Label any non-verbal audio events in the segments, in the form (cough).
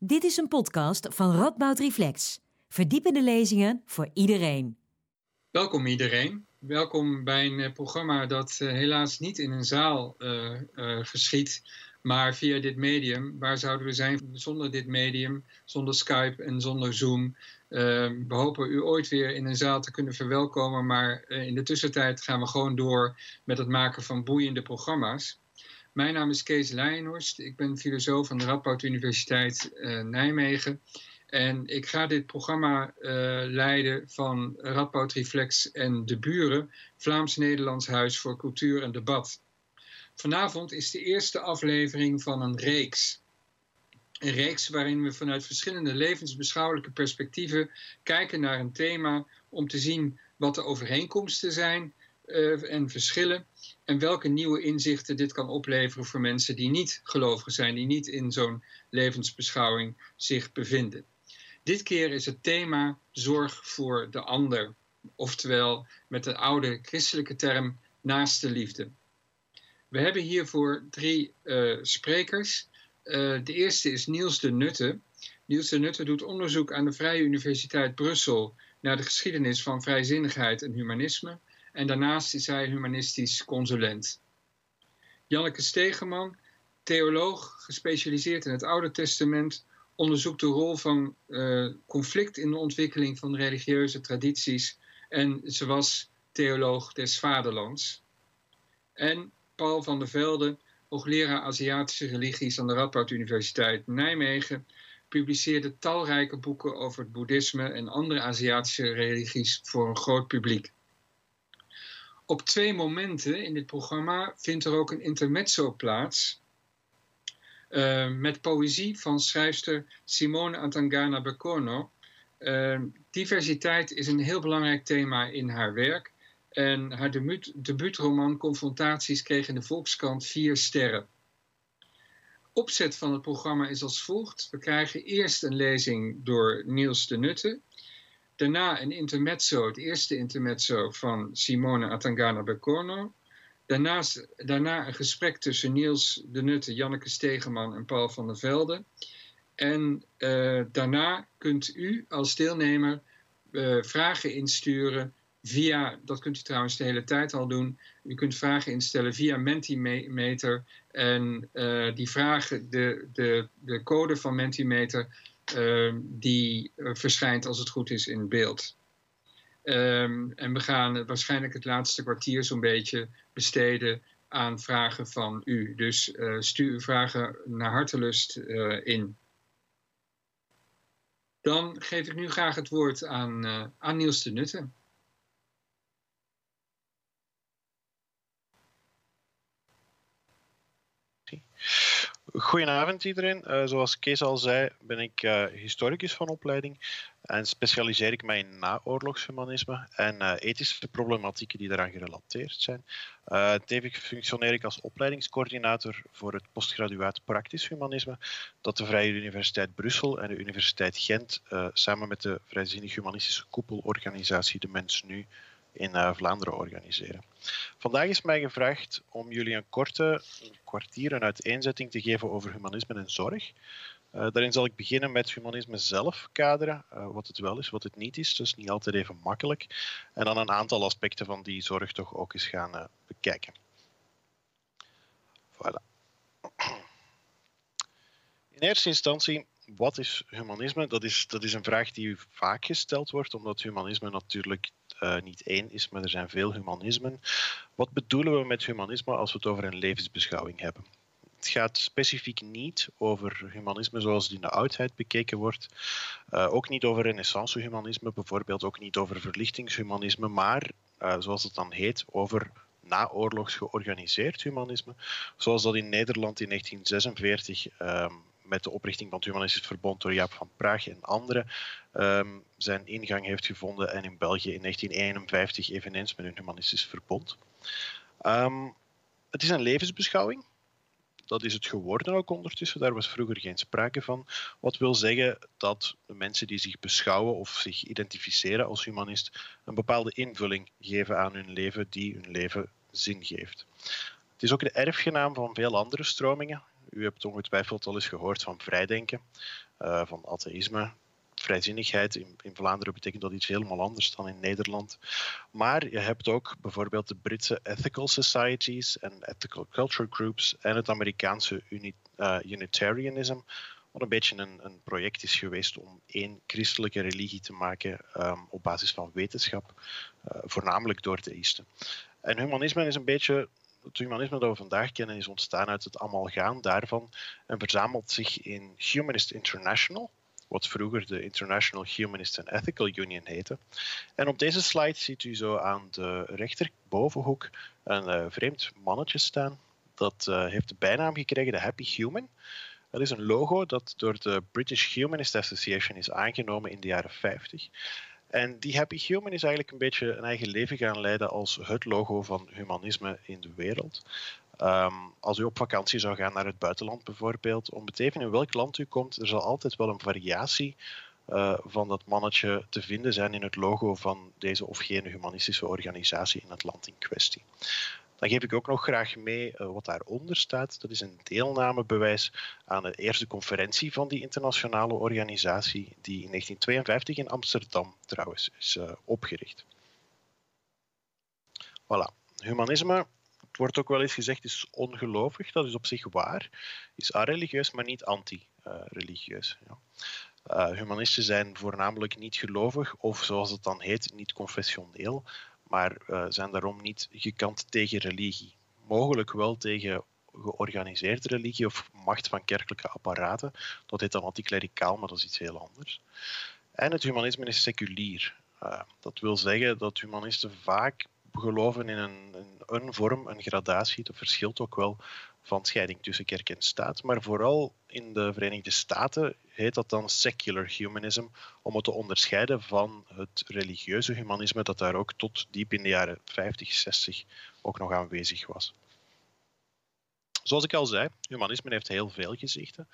Dit is een podcast van Radboud Reflex. Verdiepende lezingen voor iedereen. Welkom iedereen. Welkom bij een eh, programma dat uh, helaas niet in een zaal uh, geschiet, maar via dit medium. Waar zouden we zijn zonder dit medium, zonder Skype en zonder Zoom? we hopen u ooit weer in een zaal te kunnen verwelkomen, maar in de tussentijd gaan we gewoon door met het maken van boeiende programma's. Mijn naam is Kees Leijenhorst. Ik ben filosoof aan de Radboud Universiteit uh, Nijmegen. En ik ga dit programma uh, leiden van Radboud Reflex en De Buren, Vlaams-Nederlands Huis voor Cultuur en Debat. Vanavond is de eerste aflevering van een reeks. Een reeks waarin we vanuit verschillende levensbeschouwelijke perspectieven kijken naar een thema om te zien wat de overeenkomsten zijn uh, en verschillen en welke nieuwe inzichten dit kan opleveren voor mensen die niet gelovig zijn, die niet in zo'n levensbeschouwing zich bevinden. Dit keer is het thema zorg voor de ander, oftewel met de oude christelijke term naaste liefde. We hebben hiervoor drie uh, sprekers. Uh, de eerste is Niels de Nutte. Niels de Nutte doet onderzoek aan de Vrije Universiteit Brussel naar de geschiedenis van vrijzinnigheid en humanisme. En daarnaast is hij humanistisch consulent. Janneke Stegeman, theoloog, gespecialiseerd in het Oude Testament, onderzoekt de rol van uh, conflict in de ontwikkeling van religieuze tradities. En ze was theoloog des vaderlands. En Paul van der Velde, hoogleraar Aziatische religies aan de Radboud Universiteit Nijmegen, publiceerde talrijke boeken over het boeddhisme en andere Aziatische religies voor een groot publiek. Op twee momenten in dit programma vindt er ook een intermezzo plaats. Uh, met poëzie van schrijfster Simone Atangana Bekono. Uh, diversiteit is een heel belangrijk thema in haar werk. En haar debuut, debuutroman Confrontaties kreeg in de Volkskrant vier sterren. Opzet van het programma is als volgt. We krijgen eerst een lezing door Niels de Nutte. Daarna een intermezzo, het eerste intermezzo van Simone Atangana Becorno. Daarnaast, daarna een gesprek tussen Niels de Nutte, Janneke Stegeman en Paul van der Velde. En uh, daarna kunt u als deelnemer uh, vragen insturen via, dat kunt u trouwens de hele tijd al doen, u kunt vragen instellen via Mentimeter. En uh, die vragen, de, de, de code van Mentimeter die uh, verschijnt als het goed is in beeld. Um, en we gaan waarschijnlijk het laatste kwartier zo'n beetje besteden aan vragen van u. Dus uh, stuur uw vragen naar hartelust in. Dan geef ik nu graag het woord aan, aan Niels de Nutte. Goedenavond iedereen. Uh, zoals Kees al zei, ben ik uh, historicus van opleiding en specialiseer ik mij in naoorlogshumanisme en uh, ethische problematieken die daaraan gerelateerd zijn. tevens functioneer ik als opleidingscoördinator voor het postgraduaat praktisch humanisme dat de Vrije Universiteit Brussel en de Universiteit Gent samen met de Vrijzinnig Humanistische Koepelorganisatie De Mens Nu in Vlaanderen organiseren. Vandaag is mij gevraagd om jullie een korte kwartier een uiteenzetting te geven over humanisme en zorg. Uh, daarin zal ik beginnen met humanisme zelf kaderen, uh, wat het wel is, wat het niet is. Dus niet altijd even makkelijk. En dan een aantal aspecten van die zorg toch ook eens gaan bekijken. Voilà. In eerste instantie wat is humanisme? Dat is, dat is een vraag die vaak gesteld wordt, omdat humanisme natuurlijk uh, niet één is, maar er zijn veel humanismen. Wat bedoelen we met humanisme als we het over een levensbeschouwing hebben? Het gaat specifiek niet over humanisme zoals het in de oudheid bekeken wordt. Uh, ook niet over renaissance-humanisme, bijvoorbeeld ook niet over verlichtingshumanisme, maar uh, zoals het dan heet, over naoorlogs georganiseerd humanisme, zoals dat in Nederland in 1946 um, met de oprichting van het Humanistisch Verbond door Jaap van Praag en anderen um, zijn ingang heeft gevonden en in België in 1951 eveneens met een Humanistisch Verbond. Um, het is een levensbeschouwing. Dat is het geworden ook ondertussen. Daar was vroeger geen sprake van. Wat wil zeggen dat de mensen die zich beschouwen of zich identificeren als humanist een bepaalde invulling geven aan hun leven die hun leven zin geeft. Het is ook de erfgenaam van veel andere stromingen. U hebt ongetwijfeld al eens gehoord van vrijdenken. van atheïsme. Vrijzinnigheid in, in, Vlaanderen betekent dat iets helemaal anders dan in Nederland. Maar je hebt ook bijvoorbeeld de Britse Ethical Societies en Ethical Culture Groups en het Amerikaanse uni, Unitarianism, wat een beetje een, een, project is geweest om één christelijke religie te maken um, op basis van wetenschap, uh, voornamelijk door theïsten. En humanisme is een beetje het humanisme dat we vandaag kennen is ontstaan uit het amalgaan daarvan en verzamelt zich in Humanist International, wat vroeger de International Humanist and Ethical Union heette. En op deze slide ziet u zo aan de rechterbovenhoek een uh, vreemd mannetje staan. Dat uh, heeft de bijnaam gekregen de Happy Human. Dat is een logo dat door de British Humanist Association is aangenomen in de jaren 50. En die Happy Human is eigenlijk een beetje een eigen leven gaan leiden als het logo van humanisme in de wereld. Um, als u op vakantie zou gaan naar het buitenland bijvoorbeeld, om het in welk land u komt, er zal altijd wel een variatie uh, van dat mannetje te vinden zijn in het logo van deze of gene humanistische organisatie in het land in kwestie. Dan geef ik ook nog graag mee uh, wat daaronder staat. Dat is een deelnamebewijs aan de eerste conferentie van die internationale organisatie, die in 1952 in Amsterdam trouwens is uh, opgericht. Voilà. Humanisme, het wordt ook wel eens gezegd, is ongelovig. Dat is op zich waar. Is religieus, maar niet anti-religieus. Ja. Uh, humanisten zijn voornamelijk niet gelovig, of zoals het dan heet, niet confessioneel maar uh, zijn daarom niet gekant tegen religie. Mogelijk wel tegen georganiseerde religie of macht van kerkelijke apparaten. Dat heet dan anticlericaal, maar dat is iets heel anders. En het humanisme is seculier. Uh, dat wil zeggen dat humanisten vaak geloven in een, in een vorm, een gradatie. Dat verschilt ook wel van scheiding tussen kerk en staat. Maar vooral in de Verenigde Staten heet dat dan secular humanism, om het te onderscheiden van het religieuze humanisme dat daar ook tot diep in de jaren 50, 60 ook nog aanwezig was. Zoals ik al zei, humanisme heeft heel veel gezichten.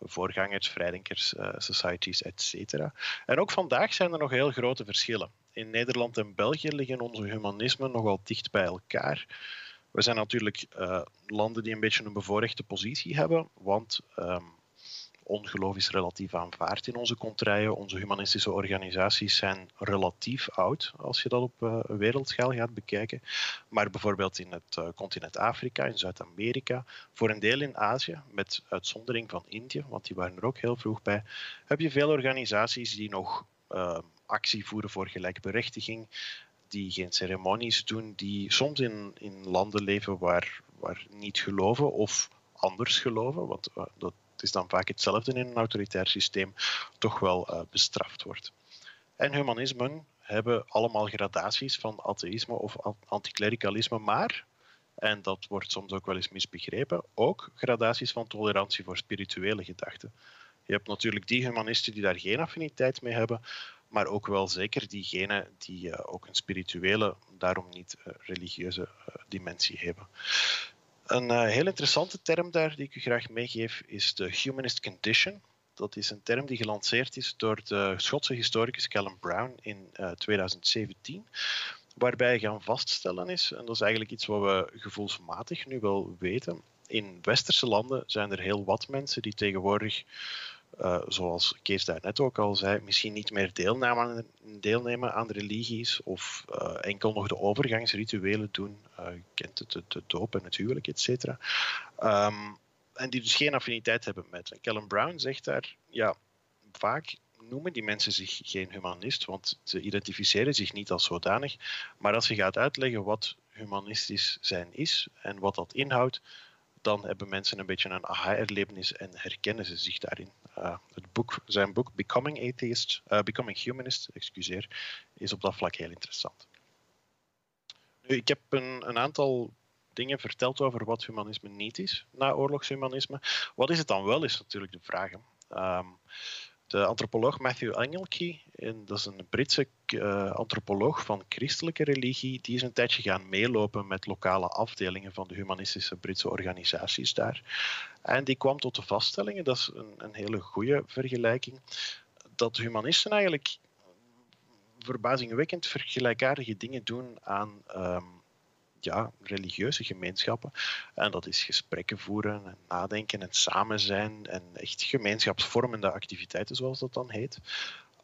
Voorgangers, vrijdenkers, uh, societies, etc. En ook vandaag zijn er nog heel grote verschillen. In Nederland en België liggen onze humanismen nogal dicht bij elkaar. We zijn natuurlijk uh, landen die een beetje een bevoorrechte positie hebben, want um, ongeloof is relatief aanvaard in onze contraien. Onze humanistische organisaties zijn relatief oud, als je dat op uh, wereldschaal gaat bekijken. Maar bijvoorbeeld in het uh, continent Afrika, in Zuid-Amerika, voor een deel in Azië, met uitzondering van Indië, want die waren er ook heel vroeg bij, heb je veel organisaties die nog uh, actie voeren voor gelijkberechtiging, die geen ceremonies doen, die soms in, in landen leven waar, waar niet geloven of anders geloven, want uh, dat is dan vaak hetzelfde in een autoritair systeem, toch wel uh, bestraft wordt. En humanismen hebben allemaal gradaties van atheïsme of anticlericalisme, maar, en dat wordt soms ook wel eens misbegrepen, ook gradaties van tolerantie voor spirituele gedachten. Je hebt natuurlijk die humanisten die daar geen affiniteit mee hebben, maar ook wel zeker diegenen die uh, ook een spirituele, daarom niet uh, religieuze uh, dimensie hebben. Een heel interessante term daar die ik u graag meegeef is de humanist condition. Dat is een term die gelanceerd is door de Schotse historicus Callum Brown in 2017 waarbij gaan vaststellen is, en dat is eigenlijk iets wat we gevoelsmatig nu wel weten, in westerse landen zijn er heel wat mensen die tegenwoordig uh, zoals Kees daarnet ook al zei, misschien niet meer deelnemen, aan religies of uh, enkel nog de overgangsrituelen doen. Uh, je kent het, de, doop en het huwelijk, et cetera. Um, en die dus geen affiniteit hebben met. En Callum Brown zegt daar, ja, vaak noemen die mensen zich geen humanist, want ze identificeren zich niet als zodanig. Maar als je gaat uitleggen wat humanistisch zijn is en wat dat inhoudt, dan hebben mensen een beetje een aha-erlevenis en herkennen ze zich daarin. Uh, het boek, zijn boek Becoming Atheist, uh, Becoming Humanist, excuseer, is op dat vlak heel interessant. Nu, ik heb een, een aantal dingen verteld over wat humanisme niet is, na oorlogshumanisme. Wat is het dan wel, is natuurlijk de vraag. Um, de antropoloog Matthew Engelke, en dat is een Britse uh, antropoloog van christelijke religie, die is een tijdje gaan meelopen met lokale afdelingen van de humanistische Britse organisaties daar. En die kwam tot de vaststellingen, dat is een, een hele goede vergelijking, dat humanisten eigenlijk verbazingwekkend vergelijkaardige dingen doen aan um, ja, religieuze gemeenschappen. En dat is gesprekken voeren en nadenken en samen zijn en echt gemeenschapsvormende activiteiten, zoals dat dan heet.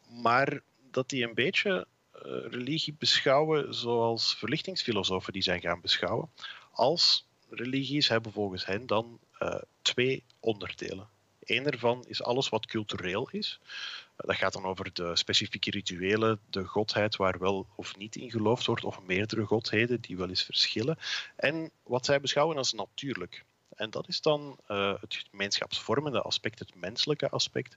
Maar dat die een beetje uh, religie beschouwen zoals verlichtingsfilosofen die zijn gaan beschouwen. Als religies hebben volgens hen dan uh, twee onderdelen. Eén ervan is alles wat cultureel is. Dat gaat dan over de specifieke rituelen, de godheid waar wel of niet in geloofd wordt, of meerdere godheden die wel eens verschillen. En wat zij beschouwen als natuurlijk. En dat is dan uh, het gemeenschapsvormende aspect, het menselijke aspect.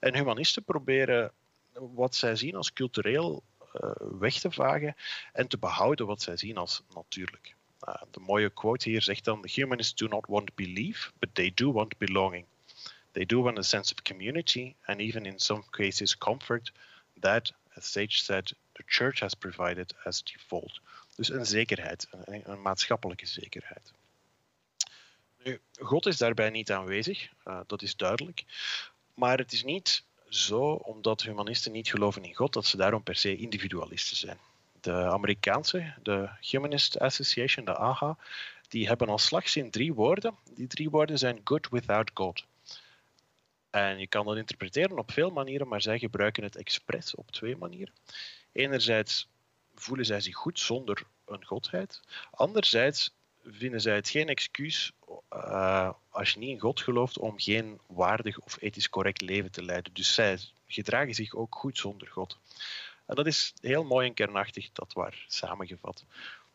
En humanisten proberen wat zij zien als cultureel uh, weg te vagen en te behouden wat zij zien als natuurlijk. Uh, de mooie quote hier zegt dan: humanists do not want belief, but they do want belonging. They do want a sense of community and even in some cases comfort that, as Sage said, the church has provided as default. Dus een zekerheid, een, maatschappelijke zekerheid. Nu, God is daarbij niet aanwezig, uh, dat is duidelijk. Maar het is niet zo, omdat humanisten niet geloven in God, dat ze daarom per se individualisten zijn. De Amerikaanse, de Humanist Association, de AHA, die hebben als slagzin drie woorden. Die drie woorden zijn good without God. En je kan dat interpreteren op veel manieren, maar zij gebruiken het expres op twee manieren. Enerzijds voelen zij zich goed zonder een godheid. Anderzijds vinden zij het geen excuus uh, als je niet in God gelooft om geen waardig of ethisch correct leven te leiden. Dus zij gedragen zich ook goed zonder God. En dat is heel mooi en kernachtig dat waar samengevat.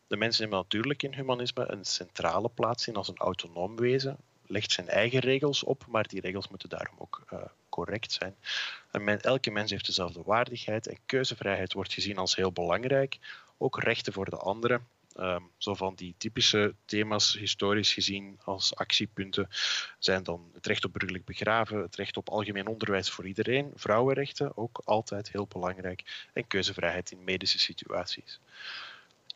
De mensen nemen natuurlijk in humanisme een centrale plaats in als een autonoom wezen, legt zijn eigen regels op, maar die regels moeten daarom ook uh, correct zijn. En men, elke mens heeft dezelfde waardigheid en keuzevrijheid wordt gezien als heel belangrijk. Ook rechten voor de anderen. Um, zo van die typische thema's, historisch gezien als actiepunten, zijn dan het recht op burgerlijk begraven, het recht op algemeen onderwijs voor iedereen, vrouwenrechten, ook altijd heel belangrijk, en keuzevrijheid in medische situaties.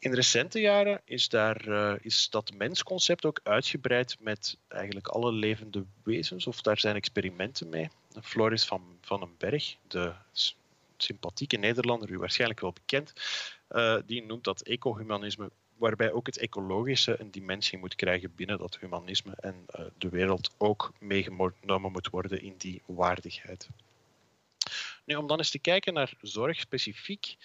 In recente jaren is, daar, uh, is dat mensconcept ook uitgebreid met eigenlijk alle levende wezens, of daar zijn experimenten mee. Floris van, van den Berg, de sympathieke Nederlander, u waarschijnlijk wel bekend, uh, die noemt dat ecohumanisme, waarbij ook het ecologische een dimensie moet krijgen binnen dat humanisme en uh, de wereld ook meegenomen moet worden in die waardigheid. Nu, om dan eens te kijken naar zorg specifiek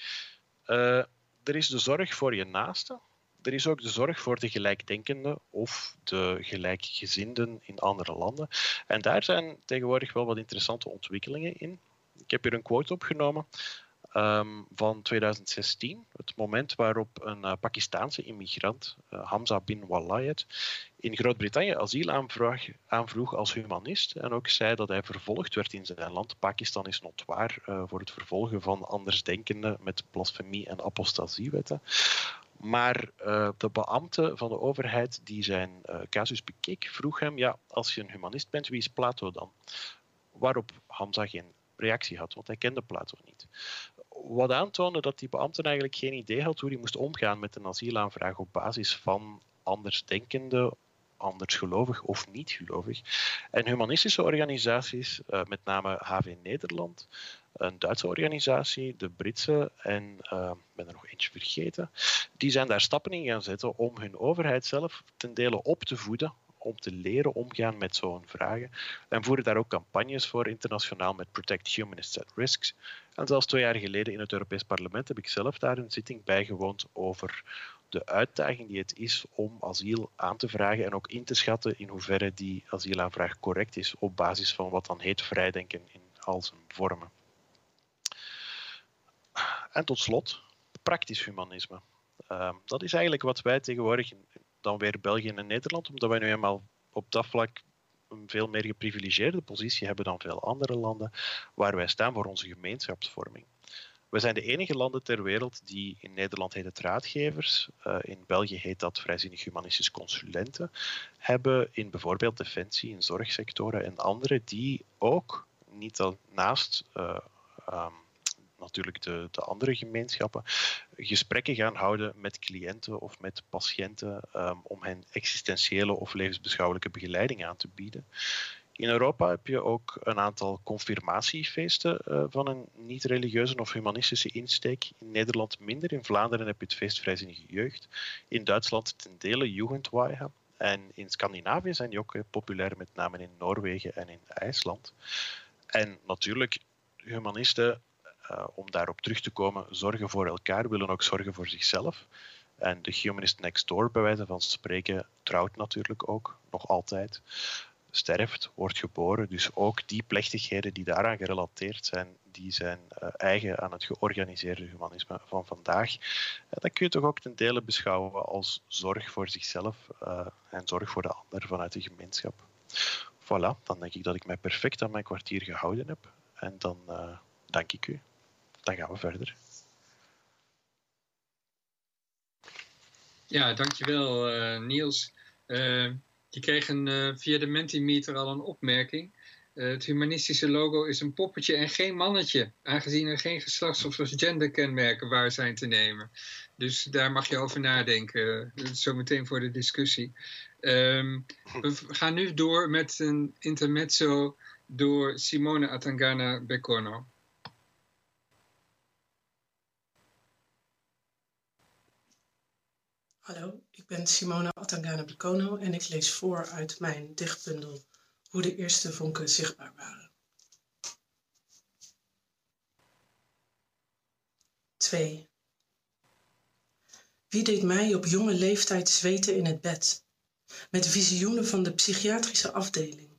er is de zorg voor je naaste. Er is ook de zorg voor de gelijkdenkenden of de gelijkgezinden in andere landen. En daar zijn tegenwoordig wel wat interessante ontwikkelingen in. Ik heb hier een quote opgenomen um, van 2016, het moment waarop een uh, Pakistaanse immigrant, uh, Hamza bin Walayat, in Groot-Brittannië asiel aanvroeg, aanvroeg, als humanist en ook zei dat hij vervolgd werd in zijn land. Pakistan is notwaar uh, voor het vervolgen van andersdenkenden met blasfemie en apostasiewetten. Maar de beambte van de overheid die zijn casus bekeek, vroeg hem: ja, als je een humanist bent, wie is Plato dan? Waarop Hamza geen reactie had, want hij kende Plato niet wat aantoonde dat die beambte eigenlijk geen idee had hoe hij moest omgaan met een asielaanvraag op basis van andersdenkende, andersgelovig of niet gelovig. En humanistische organisaties, uh, met name HV Nederland, een Duitse organisatie, de Britse en uh, ik ben er nog eentje vergeten, die zijn daar stappen in gaan zetten om hun overheid zelf ten dele op te voeden om te leren omgaan met zo'n vragen. En voeren daar ook campagnes voor internationaal met Protect Humanists at Risks. En zelfs twee jaar geleden in het Europees Parlement heb ik zelf daar een zitting bijgewoond over de uitdaging die het is om asiel aan te vragen en ook in te schatten in hoeverre die asielaanvraag correct is op basis van wat dan heet vrijdenken in al zijn vormen. En tot slot, praktisch humanisme. Uh, dat is eigenlijk wat wij tegenwoordig dan weer België en Nederland, omdat wij nu eenmaal op dat vlak een veel meer geprivilegeerde positie hebben dan veel andere landen, waar wij staan voor onze gemeenschapsvorming. We zijn de enige landen ter wereld die in Nederland heet het raadgevers, uh, in België heet dat vrijzinnig humanistisch consulenten, hebben in bijvoorbeeld defensie, in zorgsectoren en andere die ook niet al naast uh, um, natuurlijk de, de andere gemeenschappen, gesprekken gaan houden met cliënten of met patiënten um, om hen existentiële of levensbeschouwelijke begeleiding aan te bieden. In Europa heb je ook een aantal confirmatiefeesten uh, van een niet-religieuze of humanistische insteek. In Nederland minder. In Vlaanderen heb je het feest Vrijzinnige Jeugd. In Duitsland ten dele Jugendweihe. En in Scandinavië zijn die ook uh, populair, met name in Noorwegen en in IJsland. En natuurlijk, humanisten, uh, om daarop terug te komen, zorgen voor elkaar, willen ook zorgen voor zichzelf. En de humanist next door, bij wijze van spreken, trouwt natuurlijk ook, nog altijd sterft, wordt geboren. Dus ook die plechtigheden die daaraan gerelateerd zijn, die zijn uh, eigen aan het georganiseerde humanisme van vandaag. Dat kun je toch ook ten dele beschouwen als zorg voor zichzelf uh, en zorg voor de ander vanuit de gemeenschap. Voilà, dan denk ik dat ik mij perfect aan mijn kwartier gehouden heb. En dan dank ik u. Dan gaan we verder. Ja, dankjewel uh, Niels. Uh, je kreeg een, uh, via de Mentimeter al een opmerking. het humanistische logo is een poppetje en geen mannetje, aangezien er geen geslachts- of genderkenmerken waar zijn te nemen. Dus daar mag je over nadenken, zometeen voor de discussie. Um, we gaan nu door met een intermezzo door Simone Atangana Bekono. Hallo, ik ben Simona Atangana Blacono en ik lees voor uit mijn dichtbundel Hoe de eerste vonken zichtbaar waren. 2. Wie deed mij op jonge leeftijd zweten in het bed, met visioenen van de psychiatrische afdeling?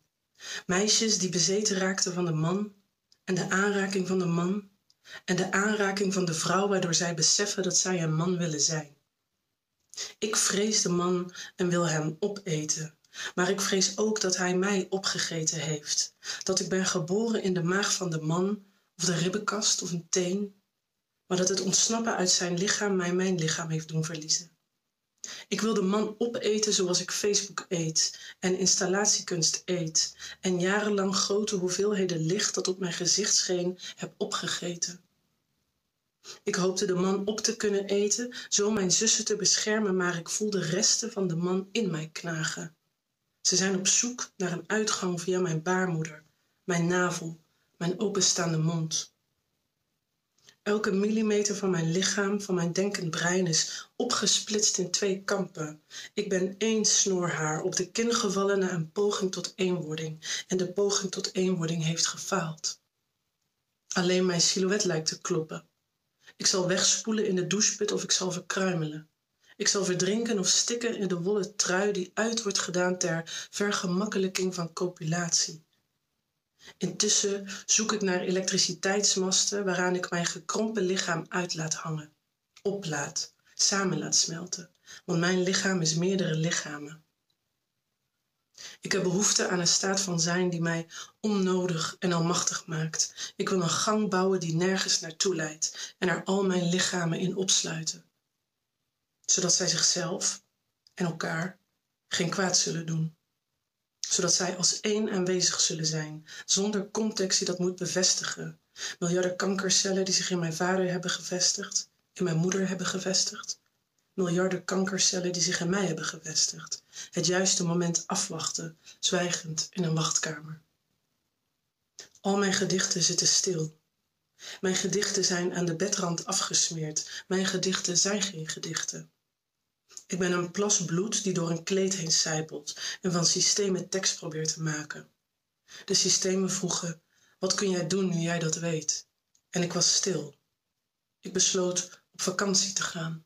Meisjes die bezeten raakten van de man en de aanraking van de man en de aanraking van de vrouw waardoor zij beseffen dat zij een man willen zijn. Ik vrees de man en wil hem opeten. Maar ik vrees ook dat hij mij opgegeten heeft. Dat ik ben geboren in de maag van de man, of de ribbenkast of een teen. Maar dat het ontsnappen uit zijn lichaam mij mijn lichaam heeft doen verliezen. Ik wil de man opeten zoals ik Facebook eet en installatiekunst eet en jarenlang grote hoeveelheden licht dat op mijn gezicht scheen heb opgegeten. Ik hoopte de man op te kunnen eten, zo mijn zussen te beschermen, maar ik voelde resten van de man in mij knagen. Ze zijn op zoek naar een uitgang via mijn baarmoeder, mijn navel, mijn openstaande mond. Elke millimeter van mijn lichaam, van mijn denkend brein is opgesplitst in twee kampen. Ik ben één snoorhaar op de kin gevallen na een poging tot eenwording en de poging tot eenwording heeft gefaald. Alleen mijn silhouet lijkt te kloppen. Ik zal wegspoelen in de doucheput of ik zal verkruimelen. Ik zal verdrinken of stikken in de wollen trui die uit wordt gedaan ter vergemakkelijking van copulatie. Intussen zoek ik naar elektriciteitsmasten waaraan ik mijn gekrompen lichaam uit laat hangen, oplaat, samen laat smelten, want mijn lichaam is meerdere lichamen. Ik heb behoefte aan een staat van zijn die mij onnodig en almachtig maakt. Ik wil een gang bouwen die nergens naartoe leidt en er al mijn lichamen in opsluiten. Zodat zij zichzelf en elkaar geen kwaad zullen doen. Zodat zij als één aanwezig zullen zijn, zonder context die dat moet bevestigen. Miljarden kankercellen die zich in mijn vader hebben gevestigd, in mijn moeder hebben gevestigd miljarden kankercellen die zich in mij hebben gevestigd. Het juiste moment afwachten, zwijgend in een wachtkamer. Al mijn gedichten zitten stil. Mijn gedichten zijn aan de bedrand afgesmeerd. Mijn gedichten zijn geen gedichten. Ik ben een plas bloed die door een kleed heen sijpelt en van systemen tekst probeert te maken. De systemen vroegen: Wat kun jij doen nu jij dat weet? En ik was stil. Ik besloot op vakantie te gaan.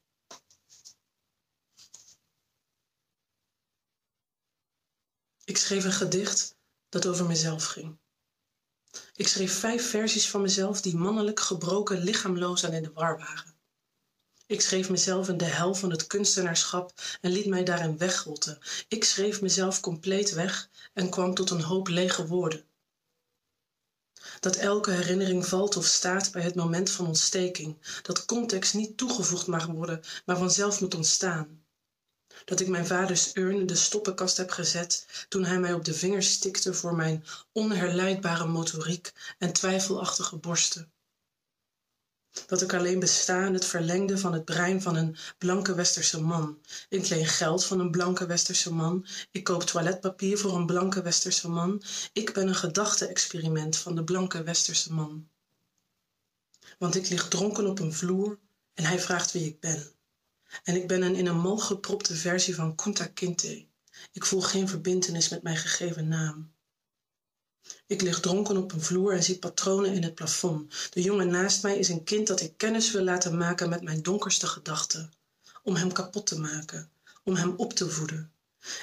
Ik schreef een gedicht dat over mezelf ging. Ik schreef vijf versies van mezelf die mannelijk, gebroken, lichaamloos en in de war waren. Ik schreef mezelf in de hel van het kunstenaarschap en liet mij daarin wegrotten. Ik schreef mezelf compleet weg en kwam tot een hoop lege woorden. Dat elke herinnering valt of staat bij het moment van ontsteking. Dat context niet toegevoegd mag worden, maar vanzelf moet ontstaan dat ik mijn vaders urn in de stoppenkast heb gezet toen hij mij op de vingers stikte voor mijn onherleidbare motoriek en twijfelachtige borsten. Dat ik alleen besta in het verlengde van het brein van een blanke westerse man. Ik leen geld van een blanke westerse man. Ik koop toiletpapier voor een blanke westerse man. Ik ben een gedachte-experiment van de blanke westerse man. Want ik lig dronken op een vloer en hij vraagt wie ik ben. En ik ben een in een mal gepropte versie van Kunta Kinte. Ik voel geen verbintenis met mijn gegeven naam. Ik lig dronken op een vloer en zie patronen in het plafond. De jongen naast mij is een kind dat ik kennis wil laten maken met mijn donkerste gedachten. Om hem kapot te maken, om hem op te voeden.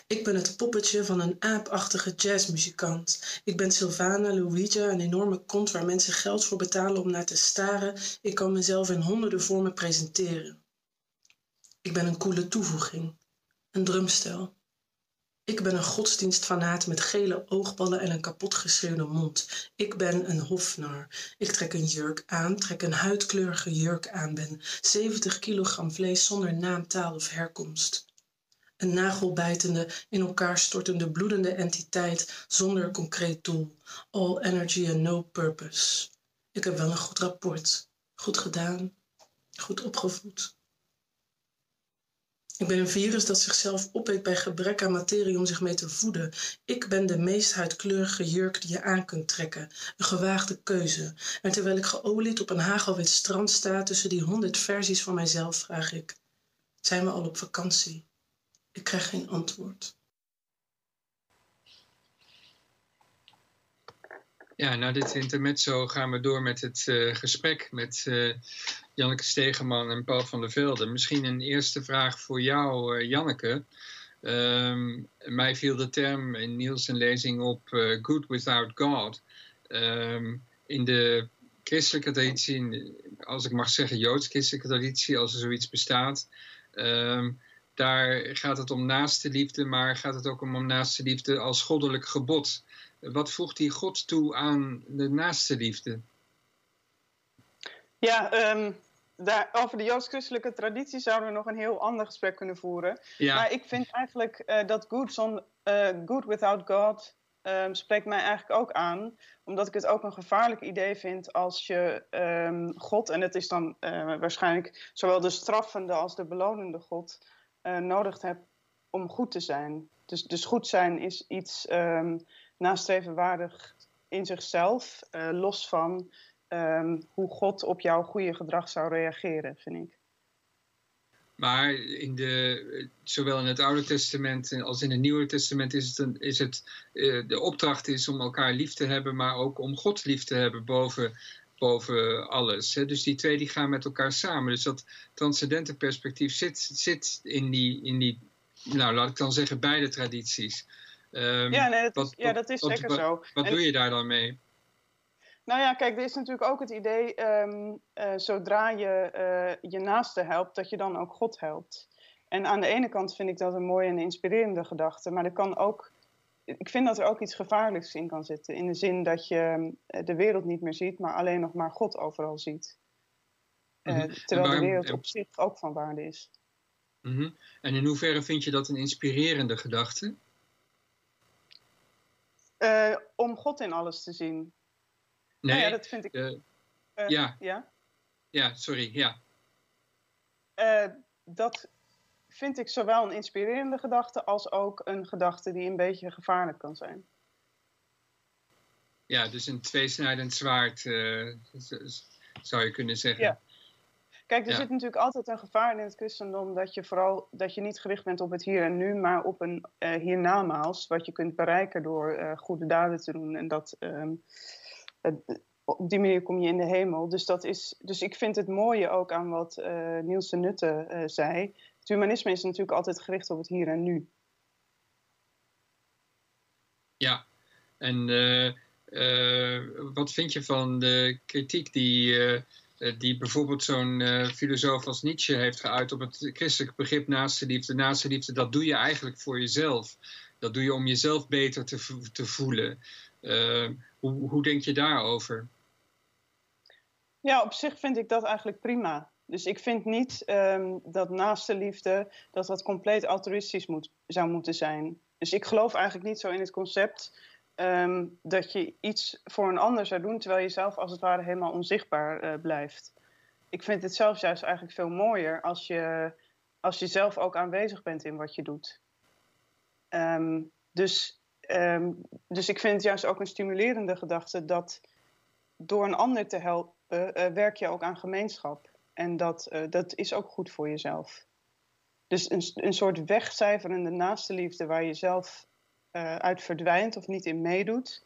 Ik ben het poppetje van een aapachtige jazzmuzikant. Ik ben Sylvana Luigi, een enorme kont waar mensen geld voor betalen om naar te staren. Ik kan mezelf in honderden vormen presenteren. Ik ben een coole toevoeging, een drumstel. Ik ben een godsdienstfanaat met gele oogballen en een kapotgeschreeuwde mond. Ik ben een hofnar. Ik trek een jurk aan, trek een huidkleurige jurk aan, ben 70 kilogram vlees zonder naam, taal of herkomst. Een nagelbijtende, in elkaar stortende, bloedende entiteit zonder concreet doel. All energy and no purpose. Ik heb wel een goed rapport. Goed gedaan. Goed opgevoed. Ik ben een virus dat zichzelf opeet bij gebrek aan materie om zich mee te voeden. Ik ben de meest huidkleurige jurk die je aan kunt trekken. Een gewaagde keuze. En terwijl ik geolied op een hagelwit strand sta tussen die honderd versies van mijzelf, vraag ik: Zijn we al op vakantie? Ik krijg geen antwoord. Ja, na dit intermezzo gaan we door met het uh, gesprek met uh, Janneke Stegeman en Paul van der Velde. Misschien een eerste vraag voor jou, uh, Janneke. Um, mij viel de term in Niels' lezing op good without God. Um, in de christelijke traditie, als ik mag zeggen joods-christelijke traditie, als er zoiets bestaat... Um, daar gaat het om naaste liefde, maar gaat het ook om naaste liefde als goddelijk gebod. Wat voegt die God toe aan de naaste liefde? Ja, um, daar, over de joods-christelijke traditie zouden we nog een heel ander gesprek kunnen voeren. Ja. Maar ik vind eigenlijk uh, dat good, uh, good without God um, spreekt mij eigenlijk ook aan. Omdat ik het ook een gevaarlijk idee vind als je um, God, en het is dan uh, waarschijnlijk zowel de straffende als de belonende God, nodig hebt om goed te zijn. Dus, dus goed zijn is iets nastrevenwaardig in zichzelf, los van um, hoe God op jouw goede gedrag zou reageren, vind ik. Maar in de, zowel in het Oude Testament als in het Nieuwe Testament is het, een, is het uh, de opdracht is om elkaar lief te hebben, maar ook om God lief te hebben boven, boven alles. Hè? Dus die twee die gaan met elkaar samen. Dus dat transcendente perspectief zit, zit in, die, in die, nou laat ik dan zeggen, beide tradities. Um, ja, nee, dat, wat, is, ja, dat is wat, zeker wat, zo. Wat en, doe je daar dan mee? Nou ja, kijk, er is natuurlijk ook het idee, um, uh, zodra je uh, je naaste helpt, dat je dan ook God helpt. En aan de ene kant vind ik dat een mooie en inspirerende gedachte, maar er kan ook, ik vind dat er ook iets gevaarlijks in kan zitten. In de zin dat je uh, de wereld niet meer ziet, maar alleen nog maar God overal ziet. Mm -hmm. terwijl waarom, de wereld op zich ook van waarde is. Mm -hmm. En in hoeverre vind je dat een inspirerende gedachte? Om God in alles te zien. Nee, nou ja, dat vind ik. Uh, uh, ja. ja. Ja, sorry, ja. dat vind ik zowel een inspirerende gedachte als ook een gedachte die een beetje gevaarlijk kan zijn. Ja, dus een tweesnijdend zwaard zou je kunnen zeggen. Ja. Kijk, er ja. zit natuurlijk altijd een gevaar in het christendom dat je vooral dat je niet gericht bent op het hier en nu, maar op een hiernamaals, wat je kunt bereiken door goede daden te doen. En dat um, uh, op die manier kom je in de hemel. Dus, dat is, dus ik vind het mooie ook aan wat Niels de Nutte zei. Het humanisme is natuurlijk altijd gericht op het hier en nu. Ja, en wat vind je van de kritiek die die bijvoorbeeld zo'n filosoof als Nietzsche heeft geuit op het christelijk begrip naaste liefde. Naaste liefde, dat doe je eigenlijk voor jezelf. Dat doe je om jezelf beter te, te voelen. Uh, hoe, hoe denk je daarover? Ja, op zich vind ik dat eigenlijk prima. Dus ik vind niet um, dat naaste liefde, dat dat compleet altruïstisch moet, zou moeten zijn. Dus ik geloof eigenlijk niet zo in het concept Um, dat je iets voor een ander zou doen, terwijl je zelf als het ware helemaal onzichtbaar uh, blijft. ik vind het zelfs juist eigenlijk veel mooier als je, als je zelf ook aanwezig bent in wat je doet. Ehm, dus, ehm, dus ik vind het juist ook een stimulerende gedachte dat door een ander te helpen, uh, werk je ook aan gemeenschap. En dat, uh, dat is ook goed voor jezelf. Dus een, een soort wegcijferende naaste liefde waar je zelf uh, uit verdwijnt of niet in meedoet,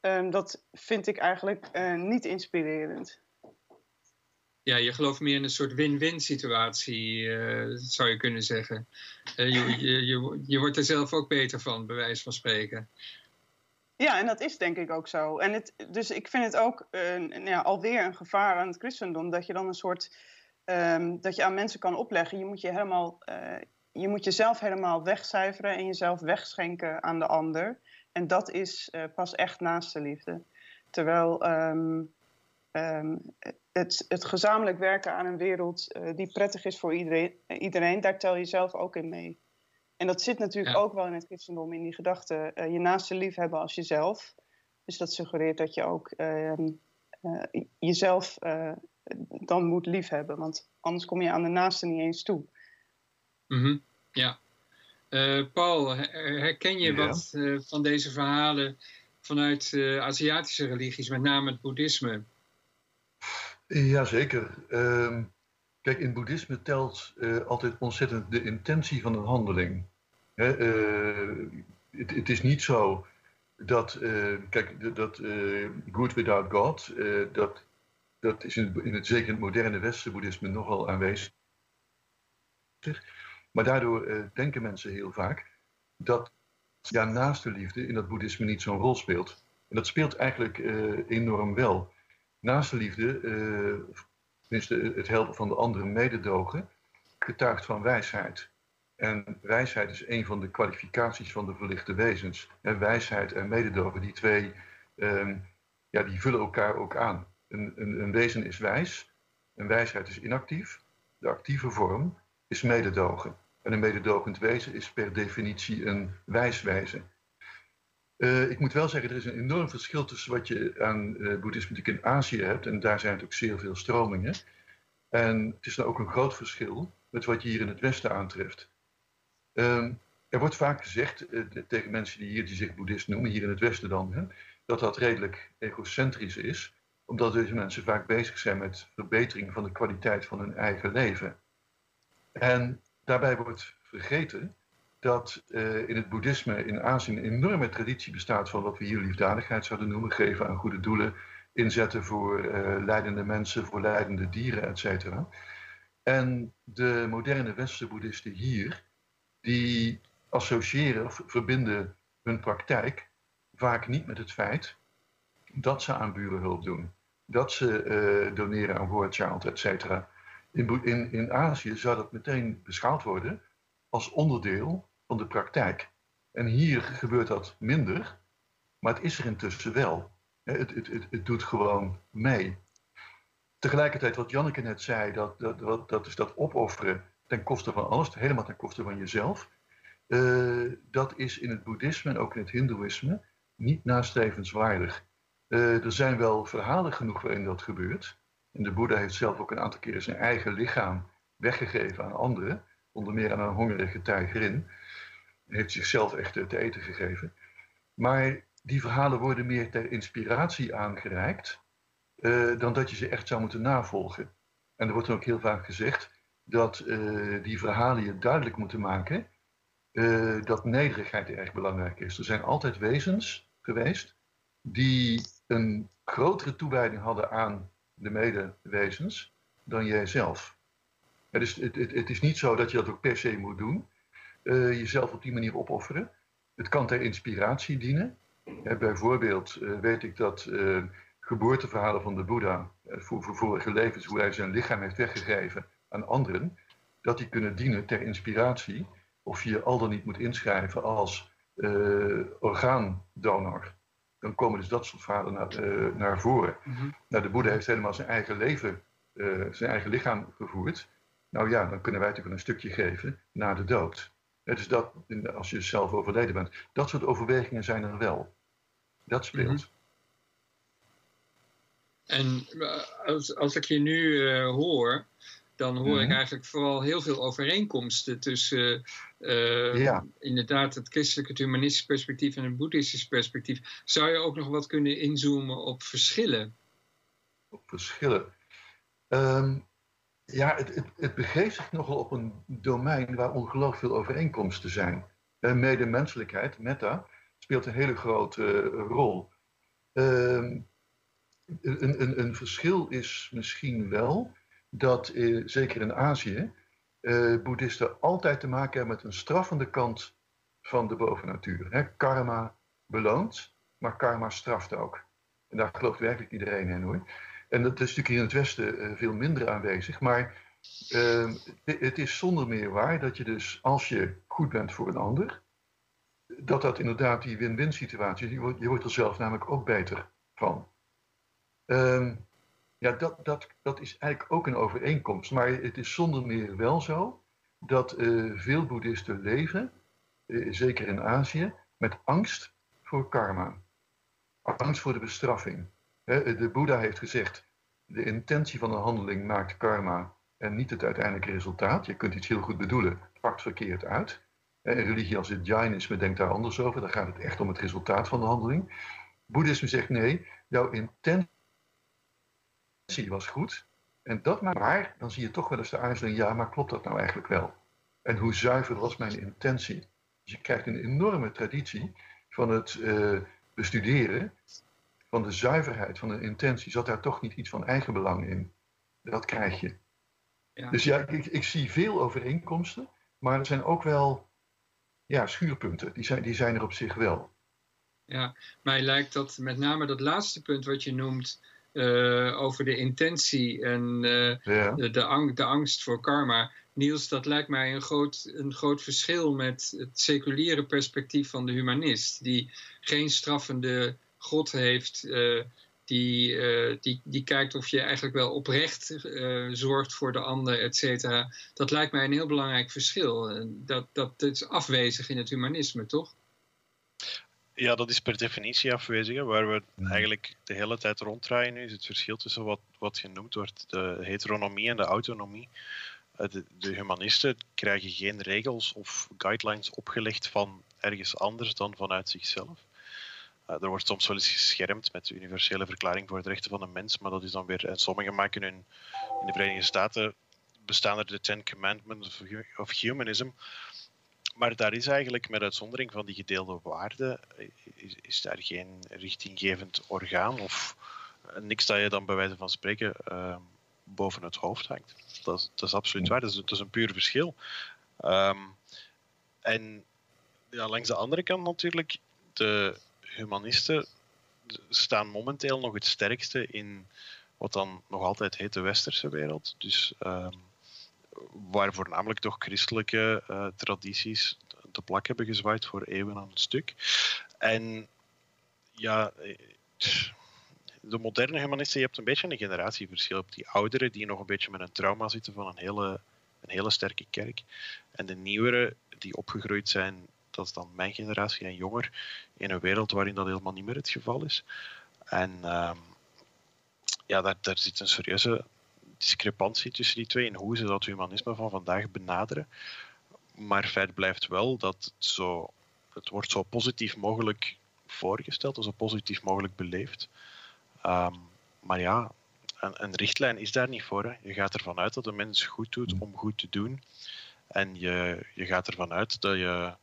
um, dat vind ik eigenlijk niet inspirerend. Ja, je gelooft meer in een soort win-win situatie, zou je kunnen zeggen. je, je, je, je wordt er zelf ook beter van, bij wijze van spreken. Ja, en dat is denk ik ook zo. En het, dus ik vind het ook ja, alweer een gevaar aan het christendom. Dat je dan een soort. Um, dat je aan mensen kan opleggen. Je moet, je, helemaal, uh, je moet jezelf helemaal wegcijferen en jezelf wegschenken aan de ander. En dat is pas echt naaste liefde. Terwijl um, um, het, het gezamenlijk werken aan een wereld die prettig is voor iedereen, iedereen, daar tel je zelf ook in mee. En dat zit natuurlijk ook wel in het christendom, in die gedachte uh, je naaste lief hebben als jezelf. Dus dat suggereert dat je ook uh, uh, jezelf eh, dan moet lief hebben, want anders kom je aan de naaste niet eens toe. Mm -hmm. Ja. Eh, Paul, herken je ja. wat van deze verhalen vanuit Aziatische religies, met name het boeddhisme? Jazeker. Um, Kijk, in boeddhisme telt uh, altijd ontzettend de intentie van een handeling. Hè, uh, het, het, is niet zo dat, uh, kijk, dat good without God, dat, dat is in, in het, zeker in het moderne westerse boeddhisme nogal aanwezig. Maar daardoor denken mensen heel vaak dat ja, naaste liefde in dat boeddhisme niet zo'n rol speelt. En dat speelt eigenlijk enorm wel. Naaste liefde tenminste het helpen van de anderen mededogen, getuigt van wijsheid. En wijsheid is een van de kwalificaties van de verlichte wezens. En wijsheid en mededogen, die twee, um, ja, die vullen elkaar ook aan. Een, een, een, wezen is wijs, een wijsheid is inactief. De actieve vorm is mededogen. En een mededogend wezen is per definitie een wijs wezen. Uh, ik moet wel zeggen, er is een enorm verschil tussen wat je aan uh, boeddhisme in Azië hebt, en daar zijn natuurlijk zeer veel stromingen. En het is dan ook een groot verschil met wat je hier in het Westen aantreft. Uh, er wordt vaak gezegd uh, tegen mensen die hier die zich boeddhist noemen, hier in het Westen dan, hè, dat dat redelijk egocentrisch is, omdat deze mensen vaak bezig zijn met verbetering van de kwaliteit van hun eigen leven. En daarbij wordt vergeten dat uh, in het boeddhisme in Azië een enorme traditie bestaat van wat we hier liefdadigheid zouden noemen, geven aan goede doelen, inzetten voor uh, leidende mensen, voor leidende dieren, et cetera. En de moderne westerse boeddhisten hier, die associëren of verbinden hun praktijk vaak niet met het feit dat ze aan burenhulp doen, dat ze uh, doneren aan War Child, et cetera. In, in, in Azië zou dat meteen beschouwd worden als onderdeel van de praktijk. En hier gebeurt dat minder, maar het is er intussen wel. Het, het, het, het doet gewoon mee. Tegelijkertijd, wat Janneke net zei, dat, dat, dat, is dat opofferen ten koste van alles, helemaal ten koste van jezelf. Uh, dat is in het boeddhisme en ook in het hindoeïsme niet nastrevenswaardig. Uh, er zijn wel verhalen genoeg waarin dat gebeurt. En de Boeddha heeft zelf ook een aantal keren zijn eigen lichaam weggegeven aan anderen, onder meer aan een hongerige tijgerin heeft zichzelf echt te eten gegeven. Maar die verhalen worden meer ter inspiratie aangereikt uh, dan dat je ze echt zou moeten navolgen. En er wordt dan ook heel vaak gezegd dat uh, die verhalen je duidelijk moeten maken uh, dat nederigheid erg belangrijk is. Er zijn altijd wezens geweest die een grotere toewijding hadden aan de medewezens dan jijzelf. het, het, het, is niet zo dat je dat ook per se moet doen uh, jezelf op die manier opofferen. Het kan ter inspiratie dienen. bijvoorbeeld uh, weet ik dat uh, geboorteverhalen van de Boeddha voor, voor vorige levens, hoe hij zijn lichaam heeft weggegeven aan anderen, dat die kunnen dienen ter inspiratie of je al dan niet moet inschrijven als orgaandonor. Dan komen dus dat soort verhalen naar, naar voren. Mm -hmm. nou, de Boeddha heeft helemaal zijn eigen leven, zijn eigen lichaam gevoerd. Nou ja, dan kunnen wij natuurlijk een stukje geven na de dood. Dus dat, als je zelf overleden bent. Dat soort overwegingen zijn er wel. Dat speelt. En als, als ik je nu hoor, dan hoor ik mhm. eigenlijk vooral heel veel overeenkomsten tussen uh, inderdaad het christelijke, het humanistisch perspectief en het boeddhistisch perspectief. Zou je ook nog wat kunnen inzoomen op verschillen? Op verschillen. Ehm, ja, het, het, het, begeeft zich nogal op een domein waar ongelooflijk veel overeenkomsten zijn. Uh, medemenselijkheid, meta, speelt een hele grote uh, rol. Ehm, een, een, een verschil is misschien wel dat, eh, zeker in Azië, eh, boeddhisten altijd te maken hebben met een straffende kant van de bovennatuur. Hè? Karma beloont, maar karma straft ook. En daar gelooft werkelijk iedereen in hoor. En dat is natuurlijk hier in het Westen uh, veel minder aanwezig. Maar uh, het is zonder meer waar dat je dus, als je goed bent voor een ander, dat dat inderdaad die win-win situatie. Je wordt, je wordt er zelf namelijk ook beter van. Uh, ja, dat, dat, dat is eigenlijk ook een overeenkomst. Maar het is zonder meer wel zo dat uh, veel boeddhisten leven, uh, zeker in Azië, met angst voor karma. Angst voor de bestraffing. De Boeddha heeft gezegd, de intentie van een handeling maakt karma en niet het uiteindelijke resultaat. Je kunt iets heel goed bedoelen, het pakt verkeerd uit. Een religie als het Jainisme denkt daar anders over. Dan gaat het echt om het resultaat van de handeling. Boeddhisme zegt nee, jouw intentie was goed. En dat maar, dan zie je toch wel eens de aarzeling, ja, maar klopt dat nou eigenlijk wel? En hoe zuiver was mijn intentie? Dus je krijgt een enorme traditie van het uh, bestuderen, van de zuiverheid van de intentie. Zat daar toch niet iets van eigenbelang in? Dat krijg je. Ja. Dus ja, ik, ik, zie veel overeenkomsten, maar er zijn ook wel ja, schuurpunten. Die zijn, die zijn er op zich wel. Ja, mij lijkt dat met name dat laatste punt wat je noemt, uh, over de intentie en uh, de, de, ang de, angst voor karma. Niels, dat lijkt mij een groot, een groot verschil met het seculiere perspectief van de humanist, die geen straffende God heeft, uh, die, die, die kijkt of je eigenlijk wel oprecht zorgt voor de ander, et cetera. Dat lijkt mij een heel belangrijk verschil. Dat, dat is afwezig in het humanisme, toch? Ja, dat is per definitie afwezig. Waar we eigenlijk de hele tijd ronddraaien nu, is het verschil tussen wat, wat genoemd wordt de heteronomie en de autonomie. Eh, de, de, humanisten krijgen geen regels of guidelines opgelegd van ergens anders dan vanuit zichzelf. Uh, er wordt soms wel eens geschermd met de universele verklaring voor de rechten van de mens, maar dat is dan weer. En sommigen maken hun. In de Verenigde Staten bestaan er de Ten Commandments of Humanism maar daar is eigenlijk, met uitzondering van die gedeelde waarden, is, daar geen richtinggevend orgaan of niks dat je dan bij wijze van spreken uh, boven het hoofd hangt. Dat, is, dat is absoluut waar, dat is, een puur verschil. Um, en ja, langs de andere kant natuurlijk, de humanisten staan momenteel nog het sterkste in wat dan nog altijd heet de westerse wereld. Dus um, waar voornamelijk toch christelijke uh, tradities te plak hebben gezwaaid voor eeuwen aan een stuk. En ja, eh, de moderne humanisten, je hebt een beetje een generatieverschil. op die ouderen die nog een beetje met een trauma zitten van een hele, een hele sterke kerk. En de nieuwere die opgegroeid zijn, dat is dan mijn generatie en jonger, in een wereld waarin dat helemaal niet meer het geval is. En um, ja, daar, daar zit een serieuze discrepantie tussen die twee in hoe ze dat humanisme van vandaag benaderen. Maar feit blijft wel dat het, zo, het wordt zo positief mogelijk voorgesteld, zo positief mogelijk beleefd. Um, maar ja, een, een, richtlijn is daar niet voor. Hè. Je gaat ervan uit dat een mens goed doet om goed te doen. En je, je gaat ervan uit dat je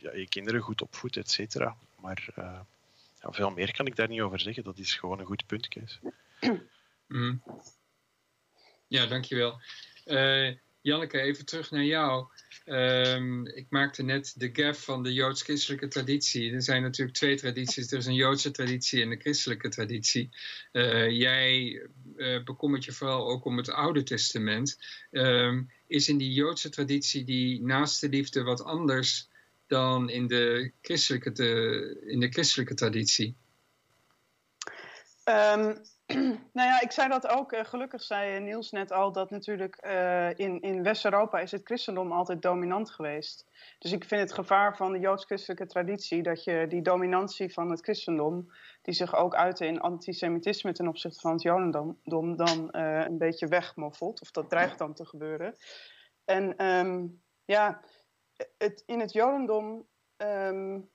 ja, je kinderen goed opvoedt, et cetera. Maar uh, ja, veel meer kan ik daar niet over zeggen. Dat is gewoon een goed punt, Kees. Mm. Ja, dankjewel. Uh, Janneke, even terug naar jou. Um, ik maakte net de gap van de joods-christelijke traditie. Er zijn natuurlijk twee tradities. Er is een joodse traditie en een christelijke traditie. Uh, jij uh, bekommert je vooral ook om het Oude Testament. Um, is in die joodse traditie die naaste liefde wat anders dan in de christelijke, in de christelijke traditie? Um, (clears throat) nou ja, ik zei dat ook. Uh, gelukkig zei Niels net al dat natuurlijk uh, in, in West-Europa is het christendom altijd dominant geweest. Dus ik vind het gevaar van de joods-christelijke traditie dat je die dominantie van het christendom, die zich ook uiten in antisemitisme ten opzichte van het Jodendom, dan uh, een beetje wegmoffelt. Of dat dreigt dan te gebeuren. En um, ja, het, in het Jodendom. Um,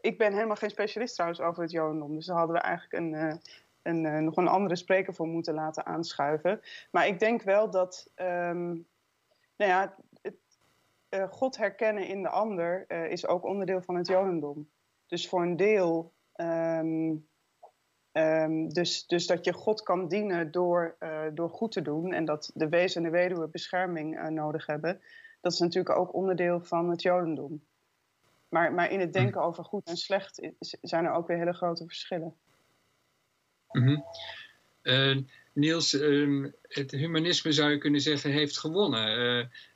ik ben helemaal geen specialist trouwens over het Jodendom. Dus daar hadden we eigenlijk een, uh, een, uh, nog een andere spreker voor moeten laten aanschuiven. Maar ik denk wel dat. Um, nou ja, het, God herkennen in de ander is ook onderdeel van het Jodendom. Dus voor een deel um, dus, dus dat je God kan dienen door, door goed te doen en dat de wezen en de weduwe bescherming nodig hebben, dat is natuurlijk ook onderdeel van het Jodendom. Maar, maar in het denken over goed en slecht zijn er ook weer hele grote verschillen. Uh, Niels, um, het humanisme zou je kunnen zeggen heeft gewonnen.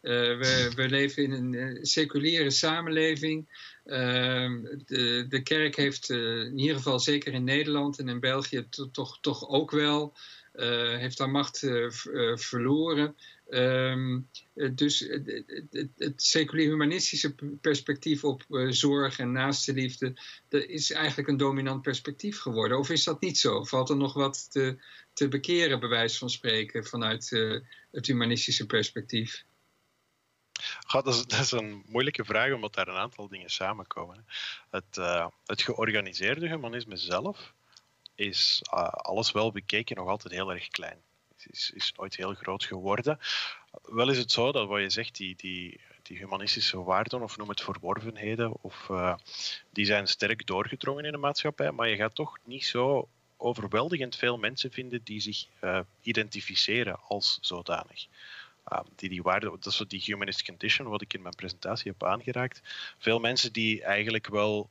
we, we leven in een seculiere samenleving. Ehm, de, de kerk heeft in ieder geval zeker in Nederland en in België toch, toch ook wel, heeft haar macht uh, verloren. Um, dus het, het, seculier humanistische perspectief op zorg en naaste liefde, dat is eigenlijk een dominant perspectief geworden. Of is dat niet zo? Valt er nog wat te, te bekeren, bij wijze van spreken, vanuit het humanistische perspectief? Dat, is, dat, is, een moeilijke vraag, omdat daar een aantal dingen samenkomen. Het, het georganiseerde humanisme zelf is uh, alles wel bekeken nog altijd heel erg klein. Is, is nooit heel groot geworden. Wel is het zo dat wat je zegt, die, die, die humanistische waarden, of noem het verworvenheden, of, uh, die zijn sterk doorgedrongen in de maatschappij, maar je gaat toch niet zo overweldigend veel mensen vinden die zich identificeren als zodanig. Um, die die waarde, dat is die humanist condition, wat ik in mijn presentatie heb aangeraakt. Veel mensen die eigenlijk wel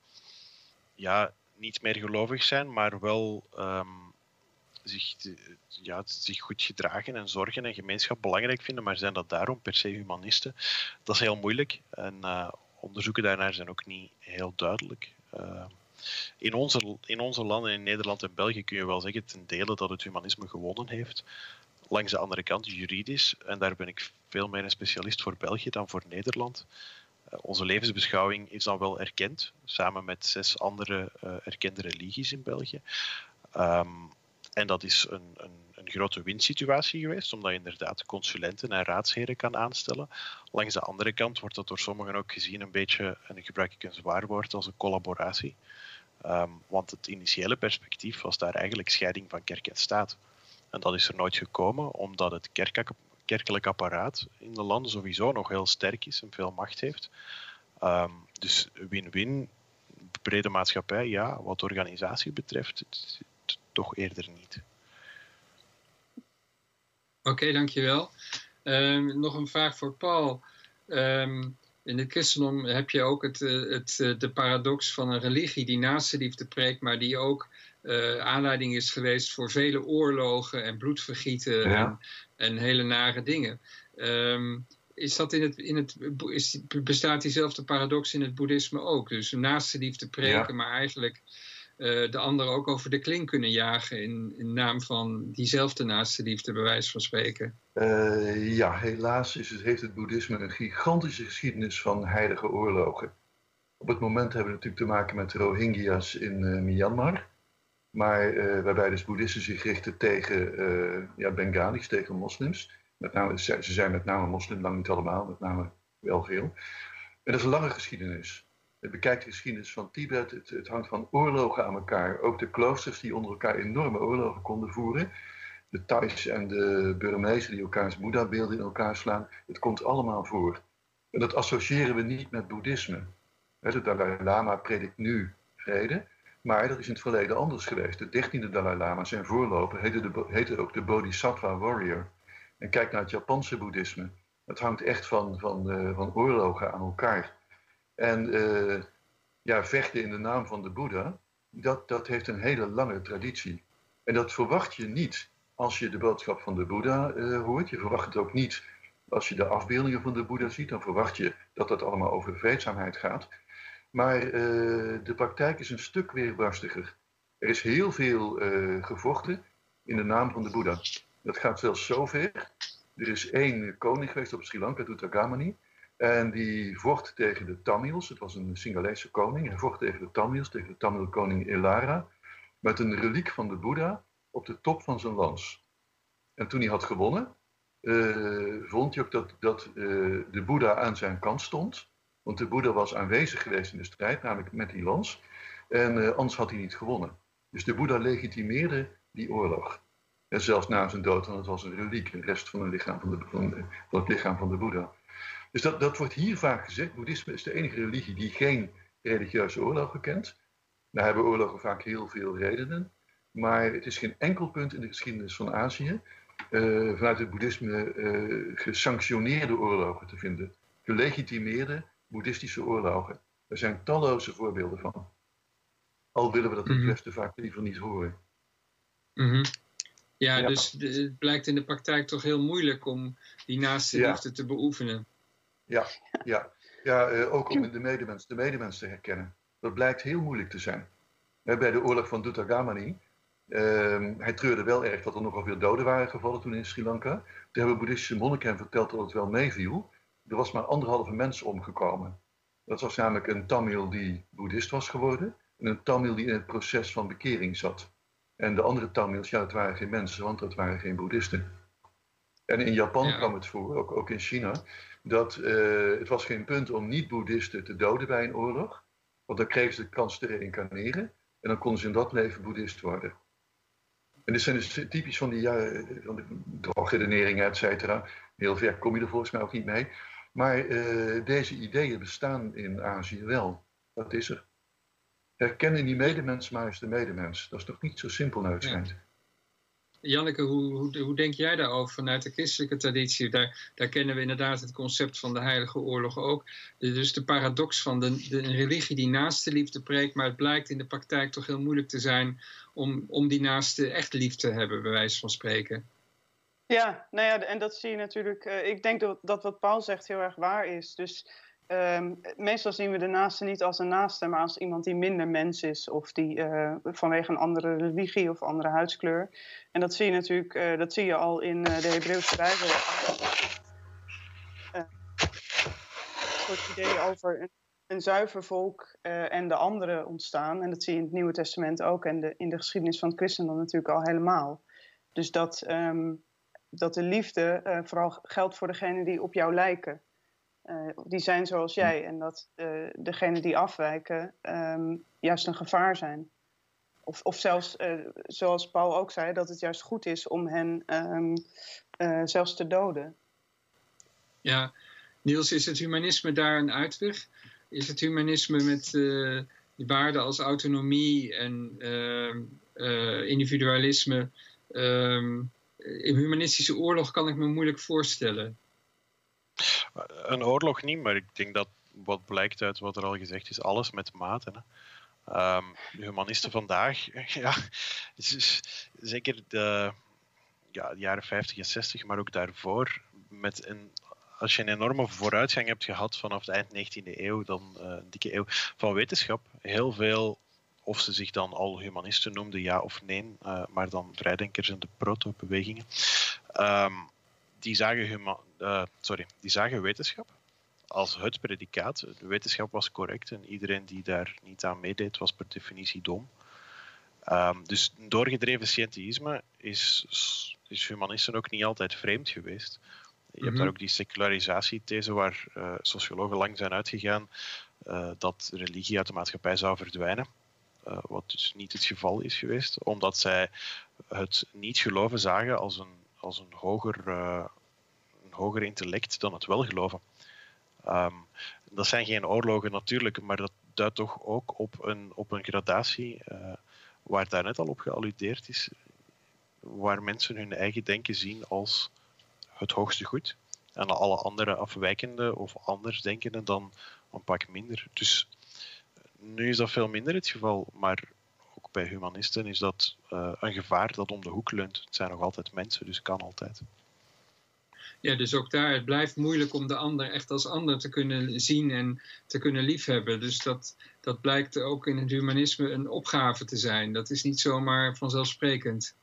ja, niet meer gelovig zijn, maar wel um, zich, ja, zich goed gedragen en zorgen en gemeenschap belangrijk vinden, maar zijn dat daarom per se humanisten? Dat is heel moeilijk en uh, onderzoeken daarnaar zijn ook niet heel duidelijk. Uh, in onze, in onze landen, in Nederland en België, kun je wel zeggen ten dele dat het humanisme gewonnen heeft langs de andere kant juridisch, en daar ben ik veel meer een specialist voor België dan voor Nederland. Uh, onze levensbeschouwing is dan wel erkend, samen met zes andere uh, erkende religies in België. Um, en dat is een, een, een, grote winsituatie geweest, omdat je inderdaad consulenten en raadsheren kan aanstellen. Langs de andere kant wordt dat door sommigen ook gezien een beetje, en ik gebruik ik een zwaar woord, als een collaboratie. Um, want het initiële perspectief was daar eigenlijk scheiding van kerk en staat. En dat is er nooit gekomen, omdat het kerk, kerkelijk apparaat in de landen sowieso nog heel sterk is en veel macht heeft. Um, dus win-win, brede maatschappij, ja. Wat organisatie betreft, het, het, toch eerder niet. Oké, okay, dankjewel. Um, nog een vraag voor Paul. Um, in het christendom heb je ook het, eh, het, eh, de paradox van een religie die naast de liefde preekt, maar die ook uh, aanleiding is geweest voor vele oorlogen en bloedvergieten ja. en, en, hele nare dingen. Um, is dat in het, in het, is, bestaat diezelfde paradox in het boeddhisme ook? Dus naast de liefde preken, ja. maar eigenlijk uh, de ander ook over de kling kunnen jagen in, in naam van diezelfde naaste liefde, bij wijze van spreken. Uh, ja, helaas is het, heeft het boeddhisme een gigantische geschiedenis van heilige oorlogen. Op het moment hebben we natuurlijk te maken met de Rohingya's in uh, Myanmar. Maar waarbij dus boeddhisten zich richten tegen ja, Bengalis, tegen moslims. Met name, ze zijn met name moslim, lang niet allemaal, met name wel veel. En dat is een lange geschiedenis bekijkt de geschiedenis van Tibet. Het, het, hangt van oorlogen aan elkaar. Ook de kloosters die onder elkaar enorme oorlogen konden voeren. De Thais en de Burmezen die elkaars Boeddha-beelden in elkaar slaan. Het komt allemaal voor. En dat associëren we niet met boeddhisme. De Dalai Lama predikt nu vrede. Maar dat is in het verleden anders geweest. De 13e Dalai Lama, zijn voorloper, heette, de, heette ook de Bodhisattva Warrior. En kijk naar het Japanse boeddhisme. Het hangt echt van, van, uh, van oorlogen aan elkaar. En uh, ja, vechten in de naam van de Boeddha, dat, dat heeft een hele lange traditie. En dat verwacht je niet als je de boodschap van de Boeddha uh, hoort. Je verwacht het ook niet als je de afbeeldingen van de Boeddha ziet. Dan verwacht je dat het allemaal over vreedzaamheid gaat. Maar uh, de praktijk is een stuk weerbarstiger. Er is heel veel gevochten in de naam van de Boeddha. Dat gaat zelfs zover. Er is één koning geweest op Sri Lanka, Tutagamani. En die vocht tegen de Tamils. Het was een Singalese koning. Hij vocht tegen de Tamils, tegen de Tamil koning Elara. met een reliek van de Boeddha op de top van zijn lans. En toen hij had gewonnen, uh, vond hij ook dat, dat de Boeddha aan zijn kant stond. Want de Boeddha was aanwezig geweest in de strijd, namelijk met die lans. En uh, anders had hij niet gewonnen. Dus de Boeddha legitimeerde die oorlog. En zelfs na zijn dood, want het was een reliek, een rest van, lichaam van, de, het lichaam van de Boeddha. Dus dat, dat wordt hier vaak gezegd. Boeddhisme is de enige religie die geen religieuze oorlogen kent. Daar hebben oorlogen vaak heel veel redenen. Maar het is geen enkel punt in de geschiedenis van Azië uh, vanuit het boeddhisme uh, gesanctioneerde oorlogen te vinden. Gelegitimeerde boeddhistische oorlogen. Er zijn talloze voorbeelden van. Al willen we dat het mhm. Westen vaak liever niet horen. Mm ja, ja, dus het blijkt in de praktijk toch heel moeilijk om die naaste liefde te beoefenen. Ja, ja. ja uh, ook om de medemens, de medemens te herkennen. Dat blijkt heel moeilijk te zijn. Bij de oorlog van Dutagamani, uh, hij treurde wel erg dat er nogal veel doden waren gevallen toen in Sri Lanka. Toen hebben boeddhistische monniken hem verteld dat het wel meeviel. Er was maar anderhalve mens omgekomen. Dat was namelijk een Tamil die boeddhist was geworden. En een Tamil die in het proces van bekering zat. En de andere Tamils, ja, het waren geen mensen, want dat waren geen boeddhisten. En in Japan kwam het voor, ook, ook in China, dat uh, het was geen punt om niet-boeddhisten te doden bij een oorlog. Want dan kregen ze de kans te reïncarneren. En dan konden ze in dat leven boeddhist worden. En dit zijn dus typisch van die, ja, van de droogredeneringen, et cetera. Heel ver kom je er volgens mij ook niet mee. Maar uh, deze ideeën bestaan in Azië wel. Dat is er. Herkennen die medemens maar eens de medemens. Dat is toch niet zo simpel naar het schijnt. Janneke, hoe, hoe, hoe, denk jij daarover vanuit de christelijke traditie? Daar, daar kennen we inderdaad het concept van de heilige oorlog ook. Dus de paradox van de, de religie die naaste liefde preekt, maar het blijkt in de praktijk toch heel moeilijk te zijn om, om die naaste echt lief te hebben, bij wijze van spreken. Ja, nou ja, en dat zie je natuurlijk. Uh, ik denk dat, dat wat Paul zegt heel erg waar is. Dus Um, meestal zien we de naaste niet als een naaste, maar als iemand die minder mens is of die uh, vanwege een andere religie of andere huidskleur. En dat zie je natuurlijk, uh, dat zie je al in de Hebreeuwse Bijbel. een soort idee over een, zuiver volk en de andere ontstaan. En dat zie je in het Nieuwe Testament ook en in de geschiedenis van het christendom natuurlijk al helemaal. Dus dat, um, dat de liefde vooral geldt voor degenen die op jou lijken. Uh, die zijn zoals jij en dat uh, degenen die afwijken um, juist een gevaar zijn. Of, of zelfs, zoals Paul ook zei, dat het juist goed is om hen um, zelfs te doden. Ja, Niels, is het humanisme daar een uitweg? Is het humanisme met die waarden als autonomie en ehm, individualisme... een humanistische oorlog kan ik me moeilijk voorstellen. Een oorlog niet, maar ik denk dat wat blijkt uit wat er al gezegd is, alles met mate. Hè. De humanisten vandaag, (laughs) ja, zeker de, ja, de jaren 50 en 60, maar ook daarvoor, met een, als je een enorme vooruitgang hebt gehad vanaf de eind 19e eeuw, dan uh, dikke eeuw van wetenschap, heel veel, of ze zich dan al humanisten noemden, ja of nee, uh, maar dan vrijdenkers en de proto-bewegingen. Um, die zagen, uh, sorry, die zagen wetenschap als het predicaat. De wetenschap was correct en iedereen die daar niet aan meedeed was per definitie dom. Um, dus doorgedreven scientisme is, is humanisten ook niet altijd vreemd geweest. Je hebt daar mhm. ook die secularisatie-these waar uh, sociologen lang zijn uitgegaan uh, dat religie uit de maatschappij zou verdwijnen. Uh, wat dus niet het geval is geweest, omdat zij het niet geloven zagen als een als een hoger, uh, een hoger intellect dan het wel geloven. Um, dat zijn geen oorlogen natuurlijk, maar dat duidt toch ook op een, op een gradatie uh, waar daar net al op gealludeerd is, waar mensen hun eigen denken zien als het hoogste goed en alle andere afwijkende of anders denkende dan een pak minder. Dus nu is dat veel minder het geval, maar bij humanisten is dat uh, een gevaar dat om de hoek leunt. Het zijn nog altijd mensen, dus kan altijd. Ja, dus ook daar, het blijft moeilijk om de ander echt als ander te kunnen zien en te kunnen liefhebben. Dus dat, dat blijkt ook in het humanisme een opgave te zijn. Dat is niet zomaar vanzelfsprekend.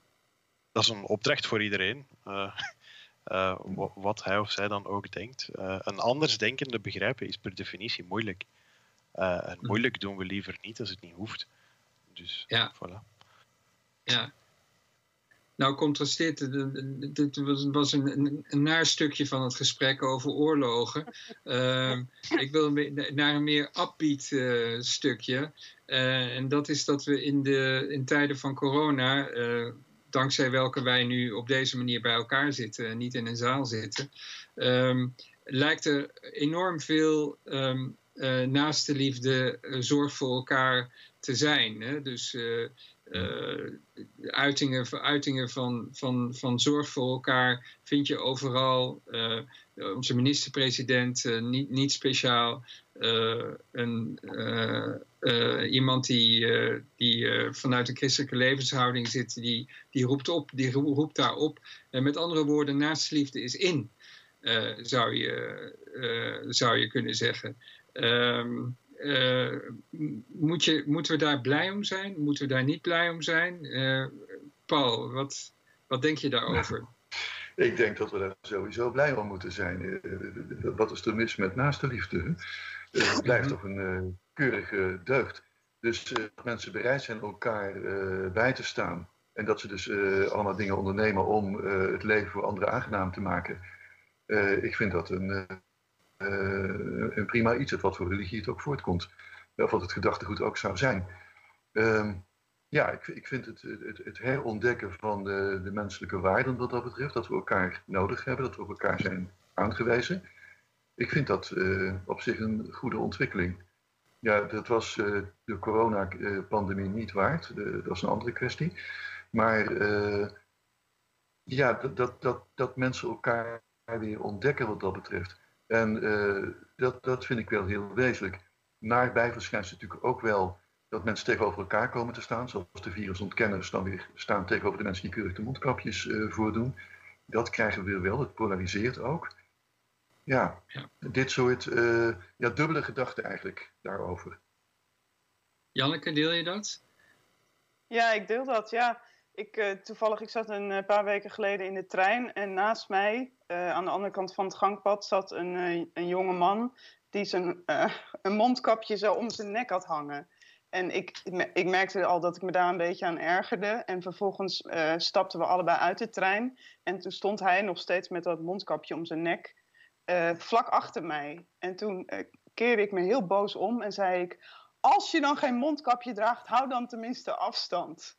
Dat is een opdracht voor iedereen. (laughs) Uh, uh, wat hij of zij dan ook denkt. een anders denkende begrijpen is per definitie moeilijk. En hm. moeilijk doen we liever niet als het niet hoeft. Dus ja. voilà. Ja. Nou contrasteert, dit was een, een, een naar stukje van het gesprek over oorlogen. (laughs) Ehm, ik wil naar een meer upbeat uh, stukje. Uh, en dat is dat we in, de, in tijden van corona, dankzij welke wij nu op deze manier bij elkaar zitten en niet in een zaal zitten, um, lijkt er enorm veel um, naast de liefde zorg voor elkaar te zijn. Hè? Dus uh, uitingen, uitingen van, van, van zorg voor elkaar vind je overal. Uh, onze minister-president, uh, niet, niet speciaal. een, iemand die, die vanuit een christelijke levenshouding zit, die, die, roept, op, die roept daar op. En met andere woorden, naastenliefde is in, zou, je, zou je kunnen zeggen. Um, uh, moet je, moeten we daar blij om zijn? Moeten we daar niet blij om zijn? Uh, Paul, wat, wat denk je daarover? (laughs) Ik denk dat we daar sowieso blij om moeten zijn. Uh, wat is er mis met naaste liefde? het blijft toch een keurige deugd. Dus dat mensen bereid zijn elkaar bij te staan. En dat ze dus allemaal dingen ondernemen om het leven voor anderen aangenaam te maken. ik vind dat een een eh, prima iets, het wat voor religie het ook voortkomt. Of wat het gedachtegoed ook zou zijn. Ehm, ja, ik, ik vind het, het, het, herontdekken van de, de menselijke waarden wat dat betreft, dat we elkaar nodig hebben, dat we op elkaar zijn aangewezen. Ik vind dat uh, op zich een goede ontwikkeling. Ja, dat was uh, de coronapandemie niet waard, dat is een andere kwestie. Maar ja, dat, dat, dat, dat mensen elkaar weer ontdekken wat dat betreft. En uh, dat, dat vind ik wel heel wezenlijk. Naarbij verschijnt natuurlijk ook wel dat mensen tegenover elkaar komen te staan, zoals de virusontkenners dan weer staan tegenover de mensen die keurig de mondkapjes uh, voordoen. Dat krijgen we weer wel, het polariseert ook. Ja, ja. dit soort uh, ja, dubbele gedachten eigenlijk daarover. Janneke, deel je dat? Ja, ik deel dat, ja. Ik, uh, toevallig, ik zat een paar weken geleden in de trein en naast mij uh, aan de andere kant van het gangpad zat een, uh, een jonge man die zijn, uh, een mondkapje zo om zijn nek had hangen. En ik, ik merkte al dat ik me daar een beetje aan ergerde. En vervolgens stapten we allebei uit de trein. En toen stond hij nog steeds met dat mondkapje om zijn nek vlak achter mij. En toen keerde ik me heel boos om en zei ik... Als je dan geen mondkapje draagt, hou dan tenminste afstand.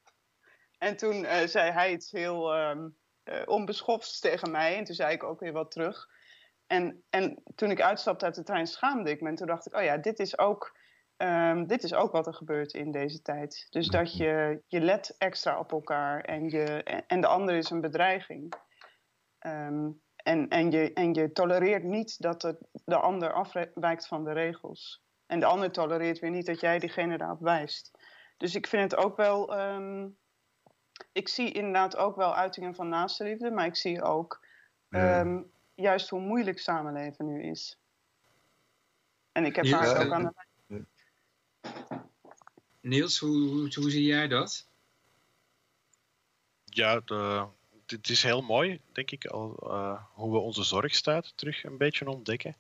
En toen zei hij iets heel... Um, uh, onbeschoft tegen mij. En toen zei ik ook weer wat terug. En, en toen ik uitstapte uit de trein schaamde ik me. En toen dacht ik, oh ja, dit is ook, um, dit is ook wat er gebeurt in deze tijd. Dus dat je, je let extra op elkaar en, je, en de ander is een bedreiging. Um, en, en, je, en je tolereert niet dat de, de ander afwijkt van de regels. En de ander tolereert weer niet dat jij diegene daarop wijst. Dus ik vind het ook wel um, ik zie inderdaad ook wel uitingen van naaste liefde, maar ik zie ook um, juist hoe moeilijk samenleven nu is. En ik heb ja, daar ook aan de Niels, hoe, hoe, hoe, zie jij dat? Ja, de, het is heel mooi, denk ik, al, uh, hoe we onze zorgstaat terug een beetje ontdekken.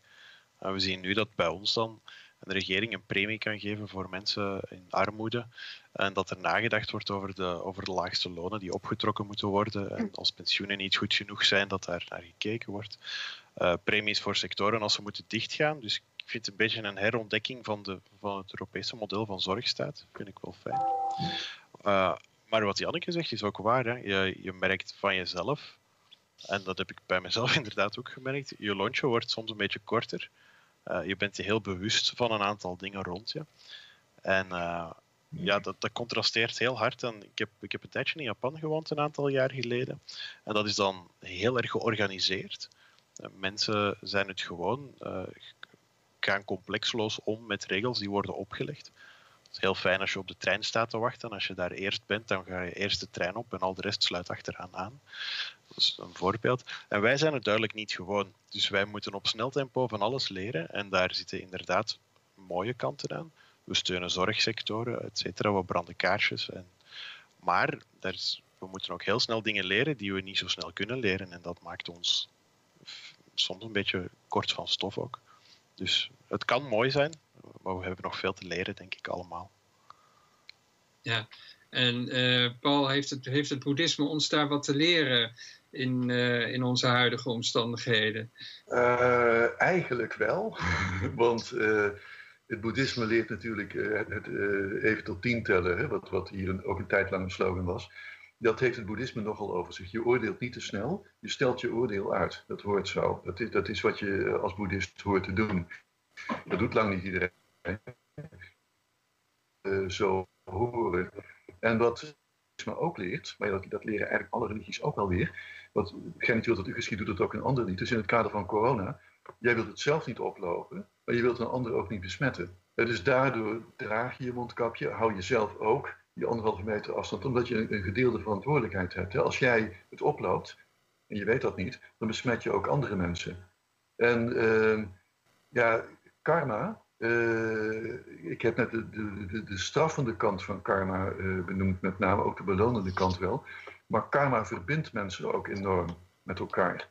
Uh, we zien nu dat bij ons dan een regering een premie kan geven voor mensen in armoede. En dat er nagedacht wordt over de, over de laagste lonen die opgetrokken moeten worden. En als pensioenen niet goed genoeg zijn, dat daar naar gekeken wordt. Uh, premies voor sectoren als ze moeten dichtgaan. Dus ik vind het een beetje een herontdekking van, de, van het Europese model van zorgstaat. vind ik wel fijn. Uh, maar wat Janneke zegt is ook waar. Hè. Je, je merkt van jezelf, en dat heb ik bij mezelf (laughs) inderdaad ook gemerkt, je lontje wordt soms een beetje korter. Uh, je bent je heel bewust van een aantal dingen rond je. En uh, ja, dat, dat, contrasteert heel hard. En ik, heb, ik heb een tijdje in Japan gewoond, een aantal jaar geleden. En dat is dan heel erg georganiseerd. Uh, mensen zijn het gewoon, gaan complexloos om met regels die worden opgelegd. Het is heel fijn als je op de trein staat te wachten. Als je daar eerst bent, dan ga je eerst de trein op en al de rest sluit achteraan aan. Is een voorbeeld. En wij zijn het duidelijk niet gewoon. Dus wij moeten op snel tempo van alles leren. En daar zitten inderdaad mooie kanten aan. We steunen zorgsectoren, et cetera. We branden kaarsjes. En... Maar daar is... we moeten ook heel snel dingen leren die we niet zo snel kunnen leren. En dat maakt ons soms een beetje kort van stof ook. Dus het kan mooi zijn, maar we hebben nog veel te leren, denk ik allemaal. Ja, En Paul, heeft het, heeft het boeddhisme ons daar wat te leren in, in onze huidige omstandigheden? eigenlijk wel, (laughs) want het boeddhisme leert natuurlijk het, even tot tien tellen, hè, wat, wat hier een, ook een tijd lang een slogan was dat heeft het boeddhisme nogal over zich. Je oordeelt niet te snel, je stelt je oordeel uit. Dat hoort zo. Dat is, dat is wat je eh, als boeddhist hoort te doen. Dat doet lang niet iedereen. Zo horen. En wat me ook leert, maar dat, dat leren eigenlijk alle religies ook wel weer. Wat gij niet wilt dat u geschiet, doet het ook een ander niet. Dus in het kader van corona, jij wilt het zelf niet oplopen, maar je wilt een ander ook niet besmetten. Dus daardoor draag je je mondkapje, hou jezelf ook die anderhalve meter afstand, omdat je een, gedeelde verantwoordelijkheid hebt. Als jij het oploopt, en je weet dat niet, dan besmet je ook andere mensen. En uh, ja, karma, uh, ik heb net de, de, de, de, straffende kant van karma uh, benoemd, met name ook de belonende kant wel. Maar karma verbindt mensen ook enorm met elkaar.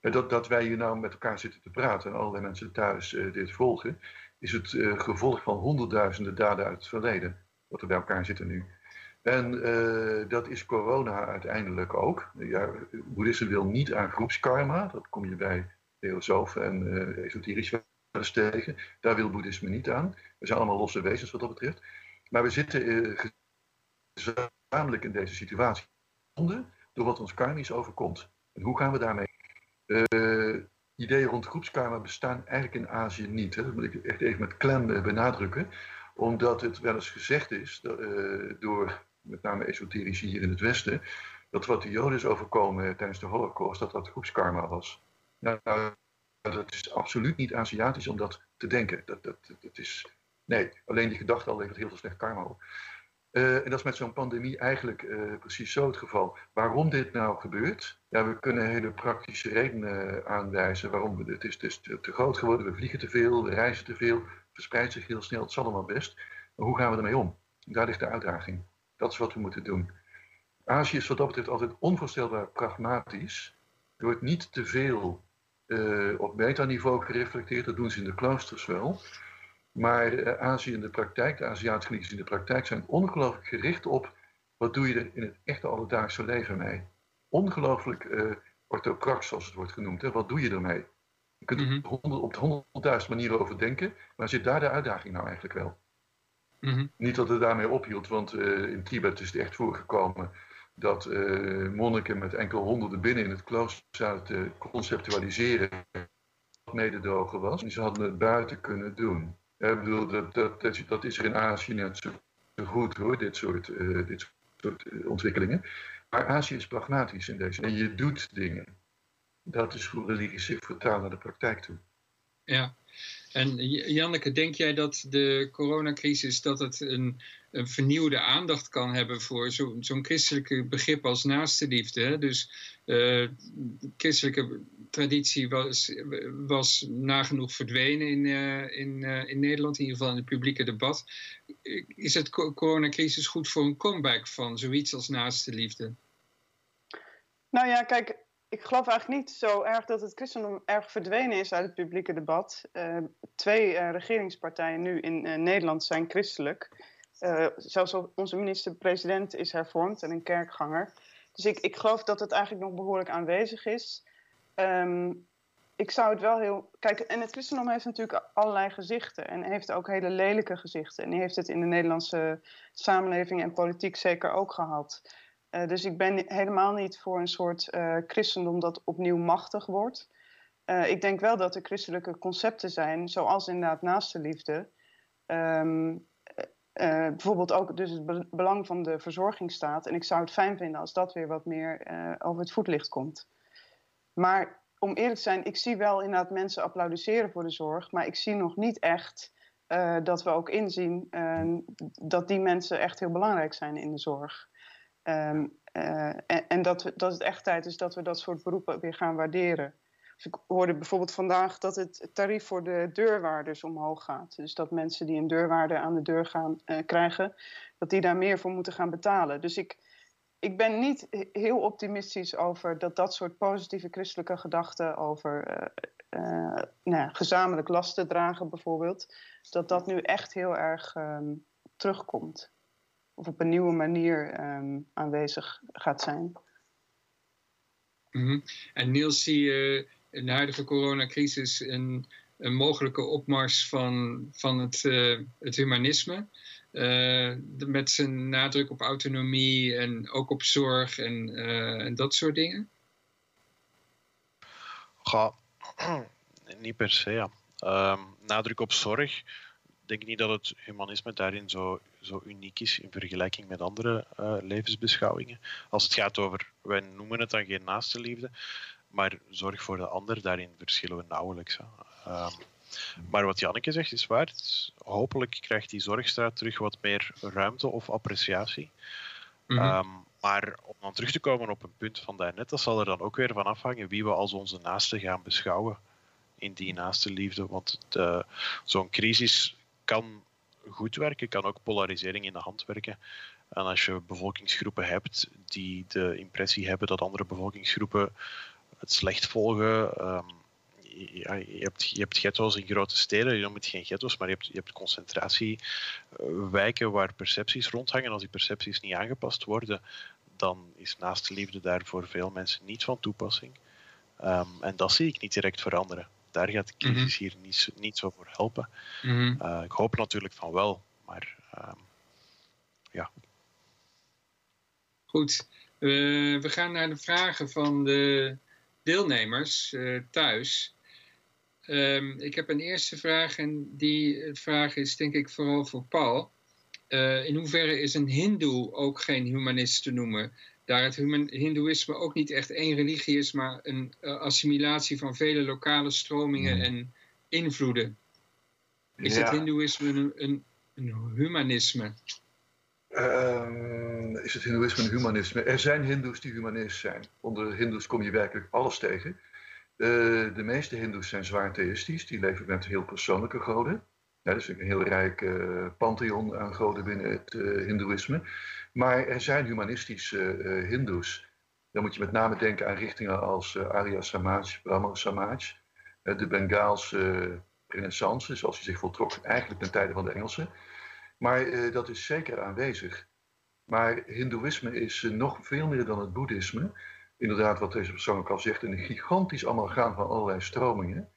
En dat, dat wij hier nou met elkaar zitten te praten en allerlei mensen thuis uh, dit volgen, is het gevolg van honderdduizenden daden uit het verleden wat er bij elkaar zitten nu. En dat is corona uiteindelijk ook. Ja, boeddhisme wil niet aan groepskarma, dat kom je bij theosofen en esoterisch tegen. Daar wil boeddhisme niet aan. We zijn allemaal losse wezens wat dat betreft. Maar we zitten uh, gezamenlijk in deze situatie door wat ons karmisch overkomt. En hoe gaan we daarmee? ideeën rond groepskarma bestaan eigenlijk in Azië niet. Hè. Dat moet ik echt even met klem benadrukken omdat het wel eens gezegd is door met name esoterici hier in het Westen, dat wat de Joden is overkomen tijdens de Holocaust, dat dat groepskarma was. Nou, dat is absoluut niet Aziatisch om dat te denken. Dat, dat, dat is, nee, alleen die gedachte al levert heel veel slecht karma op. Uh, en dat is met zo'n pandemie eigenlijk uh, precies zo het geval. Waarom dit nou gebeurt? Ja, we kunnen hele praktische redenen aanwijzen waarom. We, het is, het is te, te groot geworden, we vliegen te veel, we reizen te veel, verspreidt zich heel snel, het zal allemaal best. Maar hoe gaan we ermee om? Daar ligt de uitdaging. Dat is wat we moeten doen. Azië is wat dat betreft altijd onvoorstelbaar pragmatisch. Er wordt niet te veel uh, op metaniveau gereflecteerd, dat doen ze in de kloosters wel. Maar uh, Azië in de praktijk, de Aziatische religies in de praktijk, zijn ongelooflijk gericht op wat doe je er in het echte alledaagse leven mee. Ongelooflijk uh, orthoprax, zoals het wordt genoemd. Hè? Wat doe je ermee? Je kunt er mhm. op honderdduizend manieren over denken, maar zit daar de uitdaging nou eigenlijk wel? Mhm. Niet dat het daarmee ophield, want uh, in Tibet is het echt voorgekomen dat uh, monniken met enkele honderden binnen in het klooster te conceptualiseren wat mededogen was. En ze hadden het buiten kunnen doen. Ik bedoel, dat, dat, dat, is er in Azië net zo, goed hoor, dit soort, uh, dit soort ontwikkelingen. Maar Azië is pragmatisch in deze. En je doet dingen dat is hoe religie zich vertaalt naar de praktijk toe. Ja, en Janneke, denk jij dat de coronacrisis dat het een, vernieuwde aandacht kan hebben voor zo'n christelijke begrip als naaste liefde? Dus uh, christelijke traditie was, was nagenoeg verdwenen in, uh, in, uh, in Nederland, in ieder geval in het publieke debat. Is het coronacrisis goed voor een comeback van zoiets als naaste liefde? Nou ja, kijk, ik geloof eigenlijk niet zo erg dat het christendom erg verdwenen is uit het publieke debat. Uh, twee uh, regeringspartijen nu in uh, Nederland zijn christelijk. zelfs onze minister-president is hervormd en een kerkganger. Dus ik, ik geloof dat het eigenlijk nog behoorlijk aanwezig is. Um, ik zou het wel heel. Kijk, en het christendom heeft natuurlijk allerlei gezichten. En heeft ook hele lelijke gezichten. En die heeft het in de Nederlandse samenleving en politiek zeker ook gehad. Uh, dus ik ben helemaal niet voor een soort uh, christendom dat opnieuw machtig wordt. Uh, ik denk wel dat er christelijke concepten zijn, zoals inderdaad naaste liefde. Um, bijvoorbeeld ook dus het belang van de verzorgingsstaat. En ik zou het fijn vinden als dat weer wat meer over het voetlicht komt. Maar om eerlijk te zijn, ik zie wel inderdaad mensen applaudisseren voor de zorg. Maar ik zie nog niet echt dat we ook inzien dat die mensen echt heel belangrijk zijn in de zorg. Um, uh, en, en dat, dat het echt tijd is dat we dat soort beroepen weer gaan waarderen. Dus ik hoorde bijvoorbeeld vandaag dat het tarief voor de deurwaarders omhoog gaat. Dus dat mensen die een deurwaarde aan de deur gaan uh, krijgen, dat die daar meer voor moeten gaan betalen. Dus ik, ik ben niet heel optimistisch over dat dat soort positieve christelijke gedachten over uh, nou, gezamenlijk lasten dragen bijvoorbeeld, dat dat nu echt heel erg um, terugkomt. Of op een nieuwe manier ehm, aanwezig gaat zijn. Mhm. En Niels, zie je in de huidige coronacrisis een, een mogelijke opmars van, van het, uh, het humanisme? Uh, met zijn nadruk op autonomie en ook op zorg en, uh, en dat soort dingen? Ga, (clears throat) niet per se, ja. Um, nadruk op zorg. Ik denk niet dat het humanisme daarin zo, zo uniek is in vergelijking met andere uh, levensbeschouwingen. Als het gaat over, wij noemen het dan geen naaste liefde, maar zorg voor de ander, daarin verschillen we nauwelijks. Um, maar wat Janneke zegt is waar. hopelijk krijgt die zorgstraat terug wat meer ruimte of appreciatie. Mm -hmm. um, maar om dan terug te komen op een punt van daarnet, dat zal er dan ook weer van afhangen wie we als onze naaste gaan beschouwen in die naaste liefde. Want zo'n crisis kan goed werken, kan ook polarisering in de hand werken. En als je bevolkingsgroepen hebt die de impressie hebben dat andere bevolkingsgroepen het slecht volgen. Um, ja, je, hebt, je hebt ghetto's in grote steden, je noemt geen ghetto's, maar je hebt, je hebt concentratiewijken waar percepties rondhangen. Als die percepties niet aangepast worden, dan is naast liefde daar voor veel mensen niet van toepassing. Um, en dat zie ik niet direct veranderen. Daar gaat de crisis mm -hmm. hier niet, niet zo voor helpen. Mm -hmm. uh, ik hoop natuurlijk van wel, maar um, ja. Goed, uh, we gaan naar de vragen van de deelnemers uh, thuis. Um, ik heb een eerste vraag en die vraag is denk ik vooral voor Paul. Uh, in hoeverre is een hindoe ook geen humanist te noemen? Daar het hindoeïsme ook niet echt één religie is, maar een uh, assimilatie van vele lokale stromingen en invloeden. Is ja. het hindoeïsme een, een, een humanisme? Uh, is het hindoeïsme een humanisme? Er zijn hindoes die humanist zijn. Onder hindoes kom je werkelijk alles tegen. Uh, de meeste hindoes zijn zwaar theïstisch. Die leven met heel persoonlijke goden. Ja, dat is een heel rijk uh, pantheon aan goden binnen het uh, hindoeïsme. Maar er zijn humanistische uh, hindoes. Dan moet je met name denken aan richtingen als Arya Samaj, Brahma Samaj. de Bengaalse renaissance, zoals die zich voltrok eigenlijk ten tijde van de Engelsen. Maar dat is zeker aanwezig. Maar hindoeïsme is nog veel meer dan het boeddhisme. Inderdaad, wat deze persoon ook al zegt, een gigantisch amalgaam van allerlei stromingen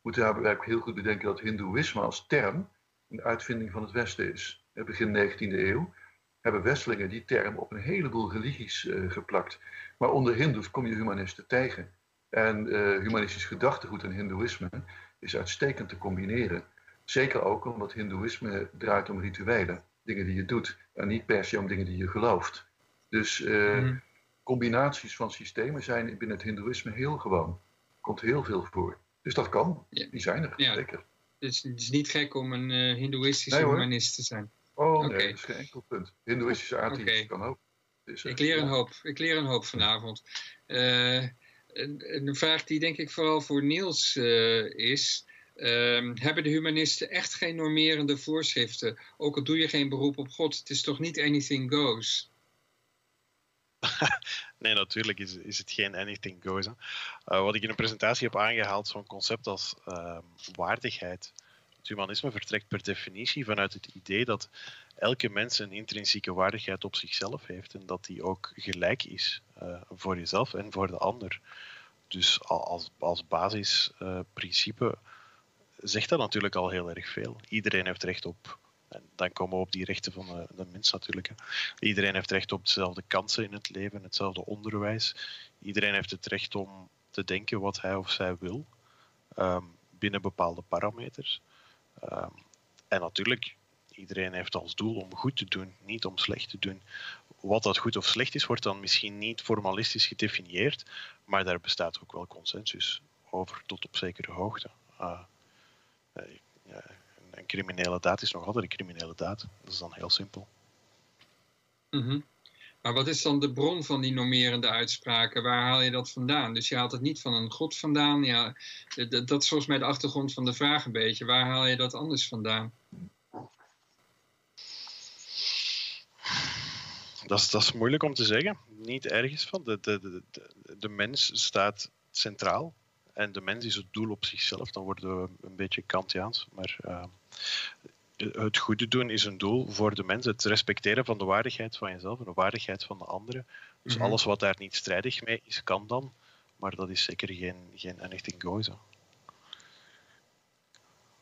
moeten daarbij ook heel goed bedenken dat Hindoeïsme als term een uitvinding van het Westen is. Begin 19e eeuw hebben Westelingen die term op een heleboel religies uh, geplakt. Maar onder Hindoes kom je humanisten tegen. En uh, humanistisch gedachtegoed en Hindoeïsme is uitstekend te combineren. Zeker ook omdat Hindoeïsme draait om rituelen, dingen die je doet, en niet per se om dingen die je gelooft. Dus uh, mm. combinaties van systemen zijn binnen het Hindoeïsme heel gewoon. Komt heel veel voor. Dus dat kan. Ja. Die zijn er, ja. zeker. Dus het is niet gek om een uh, hindoeïstische nee, humanist te zijn. Oh okay. nee, dat is geen enkel punt. Hindoeïstische atheïst okay. kan ook. Uh, ik, leer een hoop. ik leer een hoop vanavond. Uh, een, een, vraag die denk ik vooral voor Niels is... Um, hebben de humanisten echt geen normerende voorschriften? Ook al doe je geen beroep op God, het is toch niet anything goes? (laughs) nee, natuurlijk is, is het geen anything goes. Uh, wat ik in een presentatie heb aangehaald, zo'n concept als uh, waardigheid. Het humanisme vertrekt per definitie vanuit het idee dat elke mens een intrinsieke waardigheid op zichzelf heeft en dat die ook gelijk is uh, voor jezelf en voor de ander. Dus als, als basisprincipe zegt dat natuurlijk al heel erg veel. Iedereen heeft recht op en dan komen we op die rechten van de, mens natuurlijk. Hè. Iedereen heeft recht op dezelfde kansen in het leven, hetzelfde onderwijs. Iedereen heeft het recht om te denken wat hij of zij wil, um, binnen bepaalde parameters. Um, en natuurlijk, iedereen heeft als doel om goed te doen, niet om slecht te doen. Wat dat goed of slecht is, wordt dan misschien niet formalistisch gedefinieerd, maar daar bestaat ook wel consensus over tot op zekere hoogte. Uh, ja, een criminele daad is nog altijd een criminele daad. Dat is dan heel simpel. -hmm. Maar wat is dan de bron van die normerende uitspraken? Waar haal je dat vandaan? Dus je haalt het niet van een god vandaan. Ja, dat is volgens mij de achtergrond van de vraag een beetje. Waar haal je dat anders vandaan? Dat is, dat is moeilijk om te zeggen. Niet ergens van. De, de, de, de mens staat centraal en de mens is het doel op zichzelf, dan worden we een beetje Kantiaans. Maar uh, het goede doen is een doel voor de mens. Het respecteren van de waardigheid van jezelf en de waardigheid van de anderen. Dus mhm. alles wat daar niet strijdig mee is, kan dan. Maar dat is zeker geen, geen anything goes.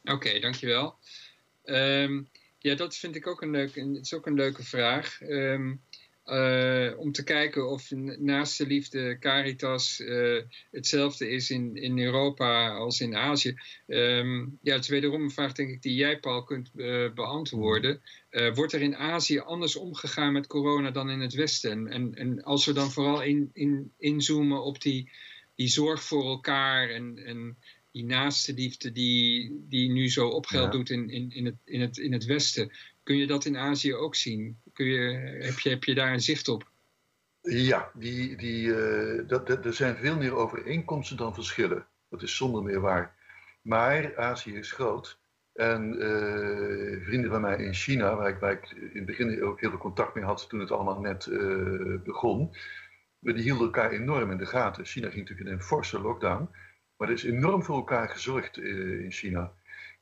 Oké, dankjewel. Um, ja, dat vind ik ook een, leuk, het is ook een leuke vraag. Um, uh, om te kijken of naast de liefde Caritas uh, hetzelfde is in, in Europa als in Azië. Um, ja, het is wederom een vraag denk ik die jij Paul kunt uh, beantwoorden. wordt er in Azië anders omgegaan met corona dan in het Westen? En, en als we dan vooral in, in, inzoomen op die, die zorg voor elkaar en, en die naaste liefde die, die nu zo opgeld doet in, in, in, het, in, het, in het Westen. Kun je dat in Azië ook zien? Heb, je, heb je daar een zicht op? Ja, die, die, uh, dat, dat, er zijn veel meer overeenkomsten dan verschillen. Dat is zonder meer waar. Maar Azië is groot. En uh, vrienden van mij in China, waar ik, waar ik, in het begin ook heel veel contact mee had toen het allemaal net uh, begon, die hielden elkaar enorm in de gaten. China ging natuurlijk in een forse lockdown. Maar er is enorm voor elkaar gezorgd in China.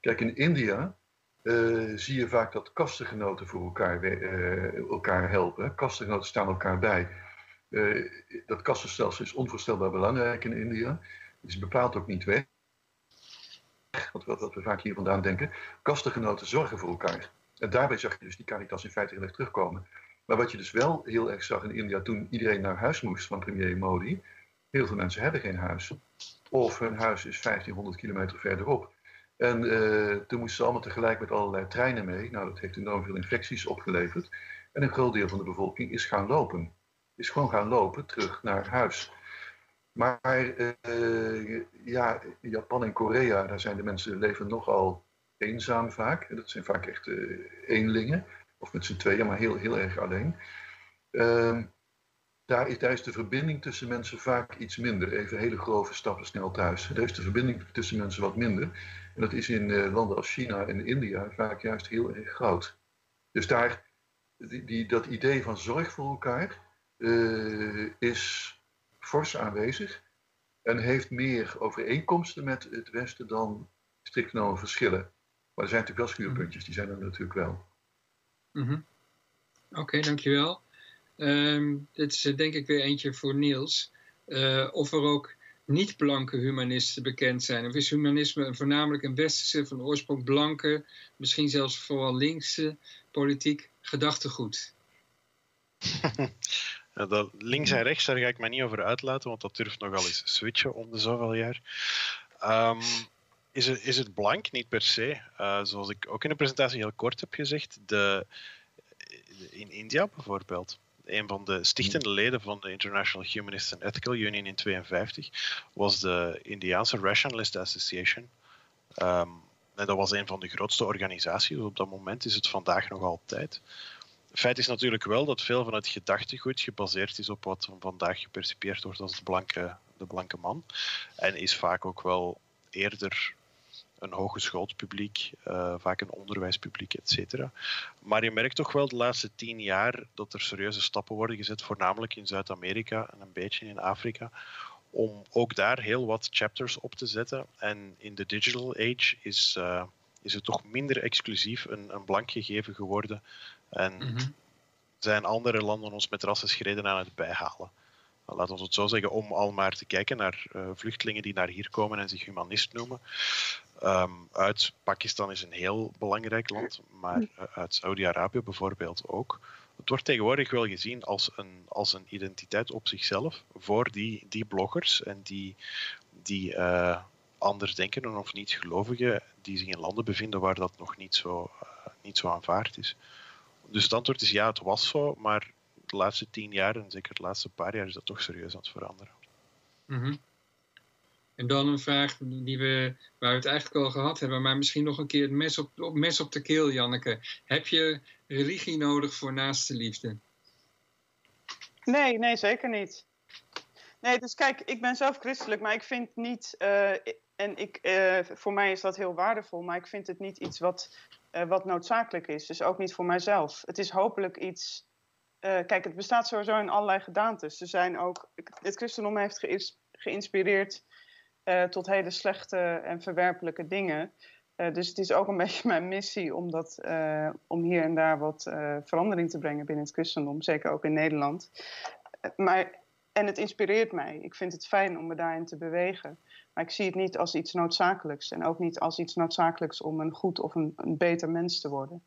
Kijk, in India uh, zie je vaak dat kastengenoten voor elkaar, uh, elkaar helpen. Kastengenoten staan elkaar bij. Uh, dat kastenstelsel is onvoorstelbaar belangrijk in India. Is bepaald ook niet weg. Wat, wat, wat we vaak hier vandaan denken. Kastengenoten zorgen voor elkaar. En daarbij zag je dus die Caritas in feite heel erg terugkomen. Maar wat je dus wel heel erg zag in India toen iedereen naar huis moest van premier Modi. Heel veel mensen hebben geen huis. Of hun huis is 1500 kilometer verderop. En uh, toen moesten ze allemaal tegelijk met allerlei treinen mee. Nou, dat heeft enorm veel infecties opgeleverd. En een groot deel van de bevolking is gaan lopen. Is gewoon gaan lopen terug naar huis. Maar uh, ja, Japan en Korea, daar zijn de mensen leven nogal eenzaam vaak. Dat zijn vaak echt uh, eenlingen. Of met z'n tweeën, maar heel, heel erg alleen. Uh, daar is, daar is de verbinding tussen mensen vaak iets minder. Even hele grove stappen snel thuis. Daar is de verbinding tussen mensen wat minder. En dat is in uh, landen als China en India vaak juist heel erg groot. Dus daar, die, dat idee van zorg voor elkaar uh, is fors aanwezig. En heeft meer overeenkomsten met het Westen dan strikt genomen verschillen. Maar er zijn natuurlijk wel schuurpuntjes, die zijn er natuurlijk wel. -hmm. Oké, dankjewel. Um, dit is eh, denk ik weer eentje voor Niels. Of er ook niet-blanke humanisten bekend zijn. Of is humanisme voornamelijk een westerse, van oorsprong blanke, misschien zelfs vooral linkse politiek gedachtegoed? (laughs) Dat links en rechts, daar ga ik mij niet over uitlaten, want dat durft nogal eens switchen om de zoveel jaar. Um, is, het, is het blank? Niet per se. Uh, zoals ik ook in de presentatie heel kort heb gezegd, de, in India bijvoorbeeld een van de stichtende hmm. leden van de International Humanist and Ethical Union in 1952 was de Indiaanse Rationalist Association. Um, en dat was een van de grootste organisaties. Op dat moment is het vandaag nog altijd. Feit is natuurlijk wel dat veel van het gedachtegoed gebaseerd is op wat vandaag gepercipieerd wordt als de blanke, de blanke man. En is vaak ook wel eerder een hogeschoold publiek, uh, vaak een onderwijspubliek, et cetera. Maar je merkt toch wel de laatste tien jaar dat er serieuze stappen worden gezet, voornamelijk in Zuid-Amerika en een beetje in Afrika, om ook daar heel wat chapters op te zetten. En in de digital age is, uh, is het toch minder exclusief een, een blank gegeven geworden. En mm -hmm. zijn andere landen ons met rassenschreden aan het bijhalen laten we het zo zeggen, om al maar te kijken naar uh, vluchtelingen die naar hier komen en zich humanist noemen. Um, uit Pakistan is een heel belangrijk land, maar uh, uit Saudi-Arabië bijvoorbeeld ook. Het wordt tegenwoordig wel gezien als een, als een identiteit op zichzelf voor die, die bloggers en die, die uh, anders denken of niet gelovigen die zich in landen bevinden waar dat nog niet zo, niet zo aanvaard is. Dus het antwoord is ja, het was zo, maar de laatste tien jaar en zeker de laatste paar jaar is dat toch serieus aan het veranderen. Mm. En dan een vraag die we, waar we het eigenlijk al gehad hebben, maar misschien nog een keer het mes op, op, mes op de keel, Janneke. Heb je religie nodig voor naaste liefde? Nee, nee, zeker niet. Nee, dus kijk, ik ben zelf christelijk, maar ik vind niet, uh, en ik, uh, voor mij is dat heel waardevol, maar ik vind het niet iets wat, uh, wat noodzakelijk is. Dus ook niet voor mijzelf. Het is hopelijk iets kijk, het bestaat sowieso in allerlei gedaantes. Er zijn ook, het christendom heeft geïnspireerd uh, tot hele slechte en verwerpelijke dingen. dus het is ook een (laughs) beetje mijn missie om, dat, om hier en daar wat verandering te brengen binnen het christendom, zeker ook in Nederland. maar, en het inspireert mij. Ik vind het fijn om me daarin te bewegen. Maar ik zie het niet als iets noodzakelijks. En ook niet als iets noodzakelijks om een goed of een, een beter mens te worden.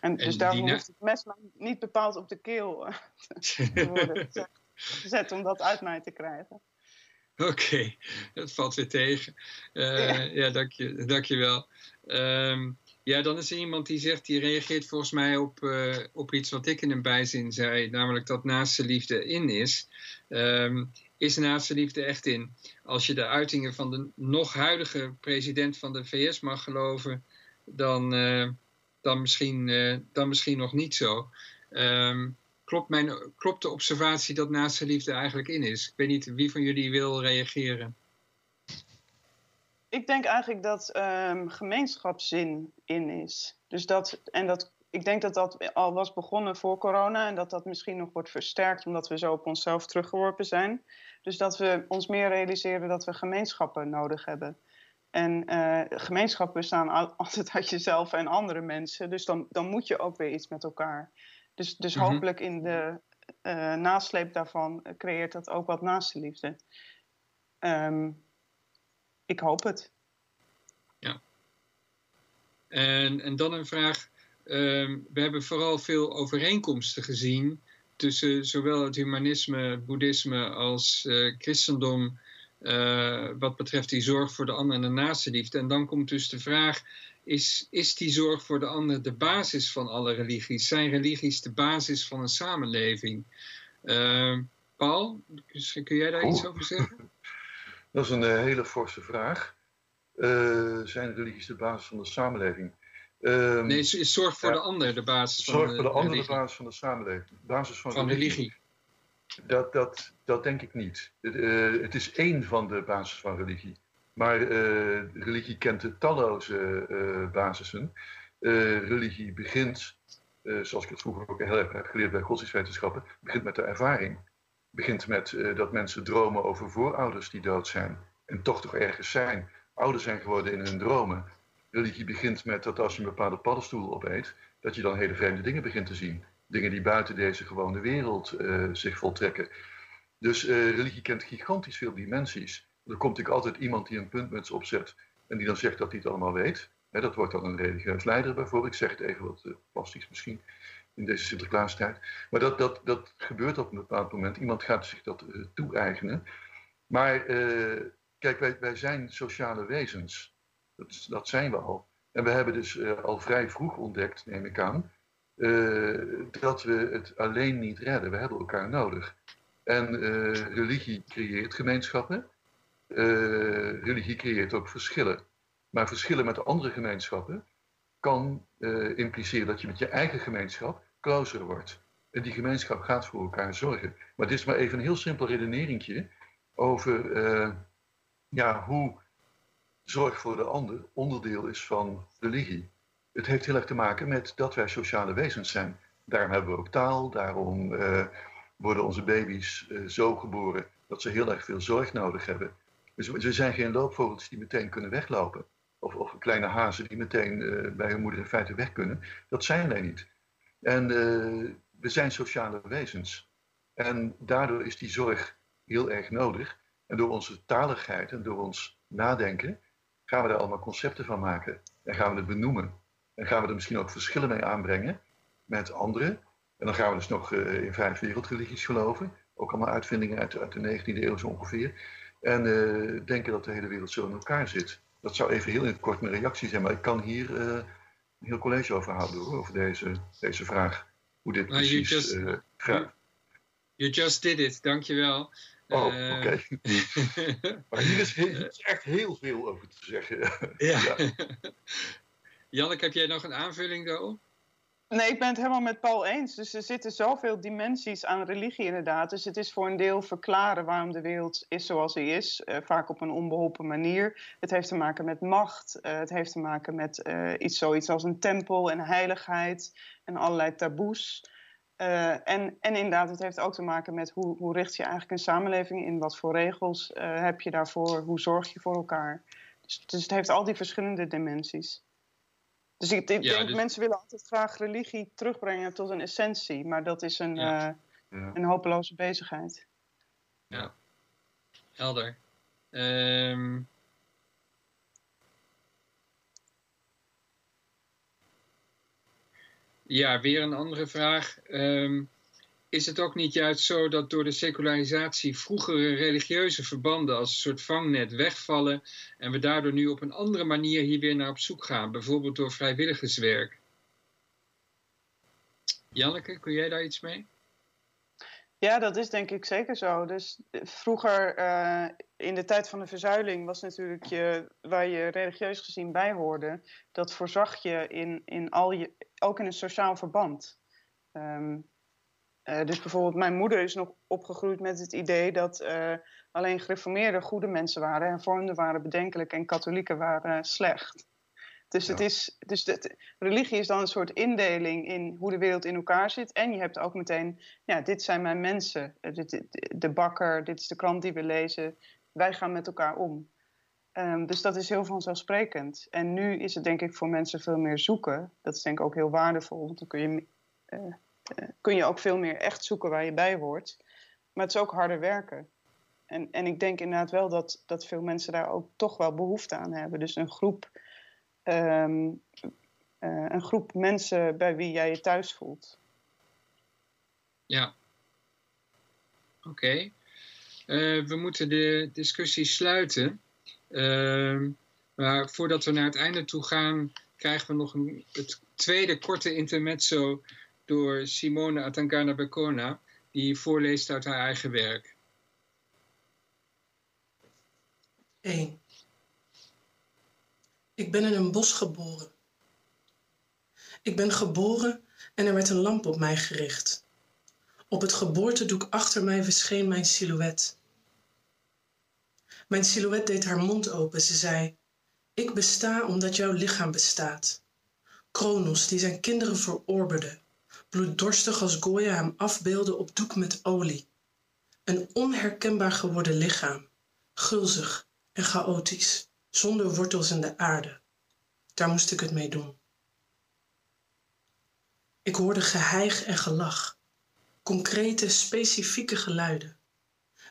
En, dus daarom hoeft het mes niet bepaald op de keel te (laughs) worden gezet om dat uit mij te krijgen. (laughs) Oké, dat valt weer tegen. Uh, ja. dank, je, dank je wel. Ehm, ja, dan is er iemand die zegt, die reageert volgens mij op, uh, op iets wat ik in een bijzin zei, namelijk dat naaste liefde in is. Um, is naaste liefde echt in? Als je de uitingen van de nog huidige president van de VS mag geloven, dan, uh, dan, misschien, dan misschien nog niet zo. Um, klopt, mijn, klopt de observatie dat naaste liefde eigenlijk in is? Ik weet niet wie van jullie wil reageren. Ik denk eigenlijk dat um, gemeenschapszin in is. Dus dat, en dat, ik denk dat dat al was begonnen voor corona en dat dat misschien nog wordt versterkt omdat we zo op onszelf teruggeworpen zijn. Dus dat we ons meer realiseren dat we gemeenschappen nodig hebben. En uh, gemeenschappen bestaan (laughs) altijd uit jezelf en andere mensen. Dus dan, dan moet je ook weer iets met elkaar. Dus, dus mhm. hopelijk in de uh, nasleep daarvan creëert dat ook wat naaste liefde. Um, ik hoop het. Ja. En, en dan een vraag. Um, we hebben vooral veel overeenkomsten gezien tussen zowel het humanisme, boeddhisme als uh, christendom. Uh, wat betreft die zorg voor de ander en de naaste liefde. En dan komt dus de vraag: is, is die zorg voor de ander de basis van alle religies? Zijn religies de basis van een samenleving? Uh, Paul, kun jij daar iets over zeggen? (laughs) Dat is een uh, hele forse vraag. Uh, zijn religies de basis van de samenleving? Um, nee, is zorg voor ja, de ander de basis van de Zorg voor de ander de basis van de samenleving. Basis van, van religie. religie. Dat, dat, dat denk ik niet. Uh, het is één van de basis van religie. Maar uh, religie kent talloze uh, basissen. religie begint, zoals ik het vroeger ook heel erg heb geleerd bij godsdienstwetenschappen, begint met de ervaring. Begint met dat mensen dromen over voorouders die dood zijn en toch toch ergens zijn. Ouder zijn geworden in hun dromen. Religie begint met dat als je een bepaalde paddenstoel opeet, dat je dan hele vreemde dingen begint te zien. Dingen die buiten deze gewone wereld zich voltrekken. Dus religie kent gigantisch veel dimensies. Er komt natuurlijk altijd iemand die een puntmuts opzet en die dan zegt dat hij het allemaal weet. dat wordt dan een religieus leider bijvoorbeeld. Ik zeg het even wat uh, plastisch misschien in deze Sinterklaastijd. Maar dat, dat, dat gebeurt op een bepaald moment. Iemand gaat zich dat uh, toe-eigenen. Maar uh, kijk, wij, wij zijn sociale wezens. Dat, dat zijn we al. En we hebben dus al vrij vroeg ontdekt, neem ik aan, dat we het alleen niet redden. We hebben elkaar nodig. En religie creëert gemeenschappen. Religie creëert ook verschillen. Maar verschillen met andere gemeenschappen kan uh, impliceren dat je met je eigen gemeenschap closer wordt. En die gemeenschap gaat voor elkaar zorgen. Maar dit is maar even een heel simpel redeneringje over uh, ja, hoe zorg voor de ander onderdeel is van religie. Het heeft heel erg te maken met dat wij sociale wezens zijn. Daarom hebben we ook taal, daarom worden onze baby's zo geboren dat ze heel erg veel zorg nodig hebben. Dus we zijn geen loopvogels die meteen kunnen weglopen. Of, of kleine hazen die meteen uh, bij hun moeder in feite weg kunnen. Dat zijn wij niet. En uh, we zijn sociale wezens. En daardoor is die zorg heel erg nodig. En door onze taligheid en door ons nadenken gaan we daar allemaal concepten van maken. En gaan we het benoemen. En gaan we er misschien ook verschillen mee aanbrengen met anderen. En dan gaan we dus nog uh, in vijf wereldreligies geloven. Ook allemaal uitvindingen uit, uit de 19e eeuw zo ongeveer. En uh, denken dat de hele wereld zo in elkaar zit. Dat zou even heel in het kort mijn reactie zijn, maar ik kan hier uh, een heel college over houden hoor, over deze, deze vraag. Hoe dit well, precies you just, uh, gaat. You just did it, dankjewel. Oh, oké. Okay. (laughs) maar hier is, heel, is, echt heel veel over te zeggen. ja. ja. (laughs) Janneke, heb jij nog een aanvulling daarop? Nee, ik ben het helemaal met Paul eens. Dus er zitten zoveel dimensies aan religie inderdaad. Dus het is voor een deel verklaren waarom de wereld is zoals hij is. Uh, vaak op een onbeholpen manier. Het heeft te maken met macht. Uh, het heeft te maken met uh, iets zoiets als een tempel en heiligheid. En allerlei taboes. en, en inderdaad, het heeft ook te maken met hoe, hoe richt je eigenlijk een samenleving in? Wat voor regels heb je daarvoor? Hoe zorg je voor elkaar? Dus, dus het heeft al die verschillende dimensies. Dus ik, denk, ja, dus... mensen willen altijd graag religie terugbrengen tot een essentie, maar dat is een, ja. uh, een hopeloze bezigheid. Ja, helder. Um... Ja, weer een andere vraag. Um, is het ook niet juist zo dat door de secularisatie vroegere religieuze verbanden als een soort vangnet wegvallen en we daardoor nu op een andere manier hier weer naar op zoek gaan, bijvoorbeeld door vrijwilligerswerk? Janneke, kun jij daar iets mee? Ja, dat is denk ik zeker zo. Dus eh, vroeger, uh, in de tijd van de verzuiling, was natuurlijk je, waar je religieus gezien bij hoorde, dat voorzag je in, in al je, ook in een sociaal verband. Um, uh, dus bijvoorbeeld, mijn moeder is nog opgegroeid met het idee dat uh, alleen gereformeerden goede mensen waren, hervormden waren bedenkelijk en katholieken waren slecht. Dus, het is, dus de, religie is dan een soort indeling in hoe de wereld in elkaar zit. En je hebt ook meteen, ja, dit zijn mijn mensen. Eh, dit, de bakker, dit is de krant die we lezen. Wij gaan met elkaar om. Um, dus dat is heel vanzelfsprekend. En nu is het denk ik voor mensen veel meer zoeken. Dat is denk ik ook heel waardevol. Want dan kun je uh, kun je ook veel meer echt zoeken waar je bij hoort. Maar het is ook harder werken. En, en ik denk inderdaad wel dat, dat veel mensen daar ook toch wel behoefte aan hebben. Dus een groep, um, uh, een groep mensen bij wie jij je thuis voelt. Ja. Oké. Uh, we moeten de discussie sluiten. Uh, maar voordat we naar het einde toe gaan, krijgen we nog een, het tweede korte intermezzo door Simone Atangana Becona, die voorleest uit haar eigen werk. 1. Ik ben in een bos geboren. Ik ben geboren en er werd een lamp op mij gericht. Op het geboortedoek achter mij verscheen mijn silhouet. Mijn silhouet deed haar mond open. Ze zei: Ik besta omdat jouw lichaam bestaat. Kronos, die zijn kinderen verorberde, bloeddorstig als Goya hem afbeelde op doek met olie. Een onherkenbaar geworden lichaam, gulzig en chaotisch, zonder wortels in de aarde. Daar moest ik het mee doen. Ik hoorde geheig en gelach, concrete, specifieke geluiden.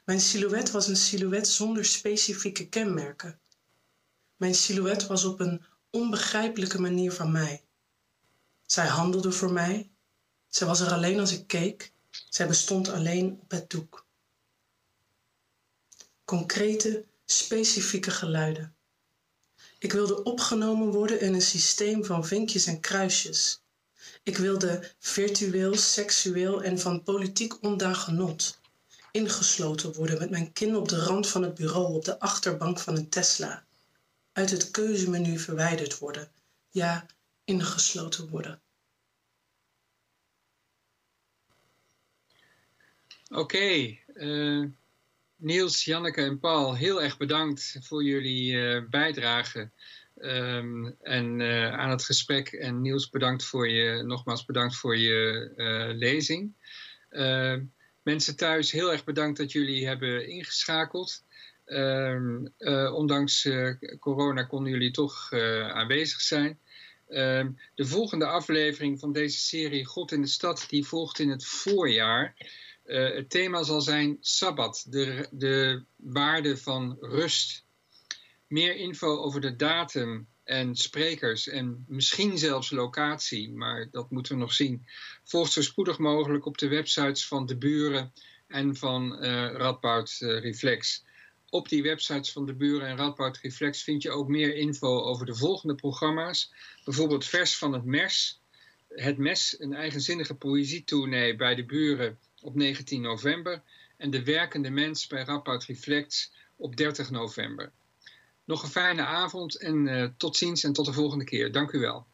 Mijn silhouet was een silhouet zonder specifieke kenmerken. Mijn silhouet was op een onbegrijpelijke manier van mij. Zij handelde voor mij, zij was er alleen als ik keek. Zij bestond alleen op het doek. Concrete, specifieke geluiden. Ik wilde opgenomen worden in een systeem van vinkjes en kruisjes. Ik wilde virtueel, seksueel en van politiek ondaan genot. Ingesloten worden met mijn kin op de rand van het bureau op de achterbank van een Tesla. Uit het keuzemenu verwijderd worden. Ja, ingesloten worden. Oké, eh, Niels, Janneke en Paul, heel erg bedankt voor jullie uh, bijdrage um, en, uh, aan het gesprek. En Niels, bedankt voor je, nogmaals bedankt voor je lezing. Ehm, mensen thuis, heel erg bedankt dat jullie hebben ingeschakeld. Ehm, ondanks corona konden jullie toch aanwezig zijn. de volgende aflevering van deze serie God in de Stad, die volgt in het voorjaar. Uh, het thema zal zijn Sabbat, de, de waarde van rust. Meer info over de datum en sprekers en misschien zelfs locatie, maar dat moeten we nog zien. Volgt zo spoedig mogelijk op de websites van de buren en van uh, Radboud uh, Reflex. Op die websites van de buren en Radboud Reflex vind je ook meer info over de volgende programma's. Bijvoorbeeld Vers van het Mes, Het Mes, een eigenzinnige poëzietournee bij de buren op 19 november en De Werkende Mens bij Rapport Reflects op 30 november. Nog een fijne avond en uh, tot ziens en tot de volgende keer. Dank u wel.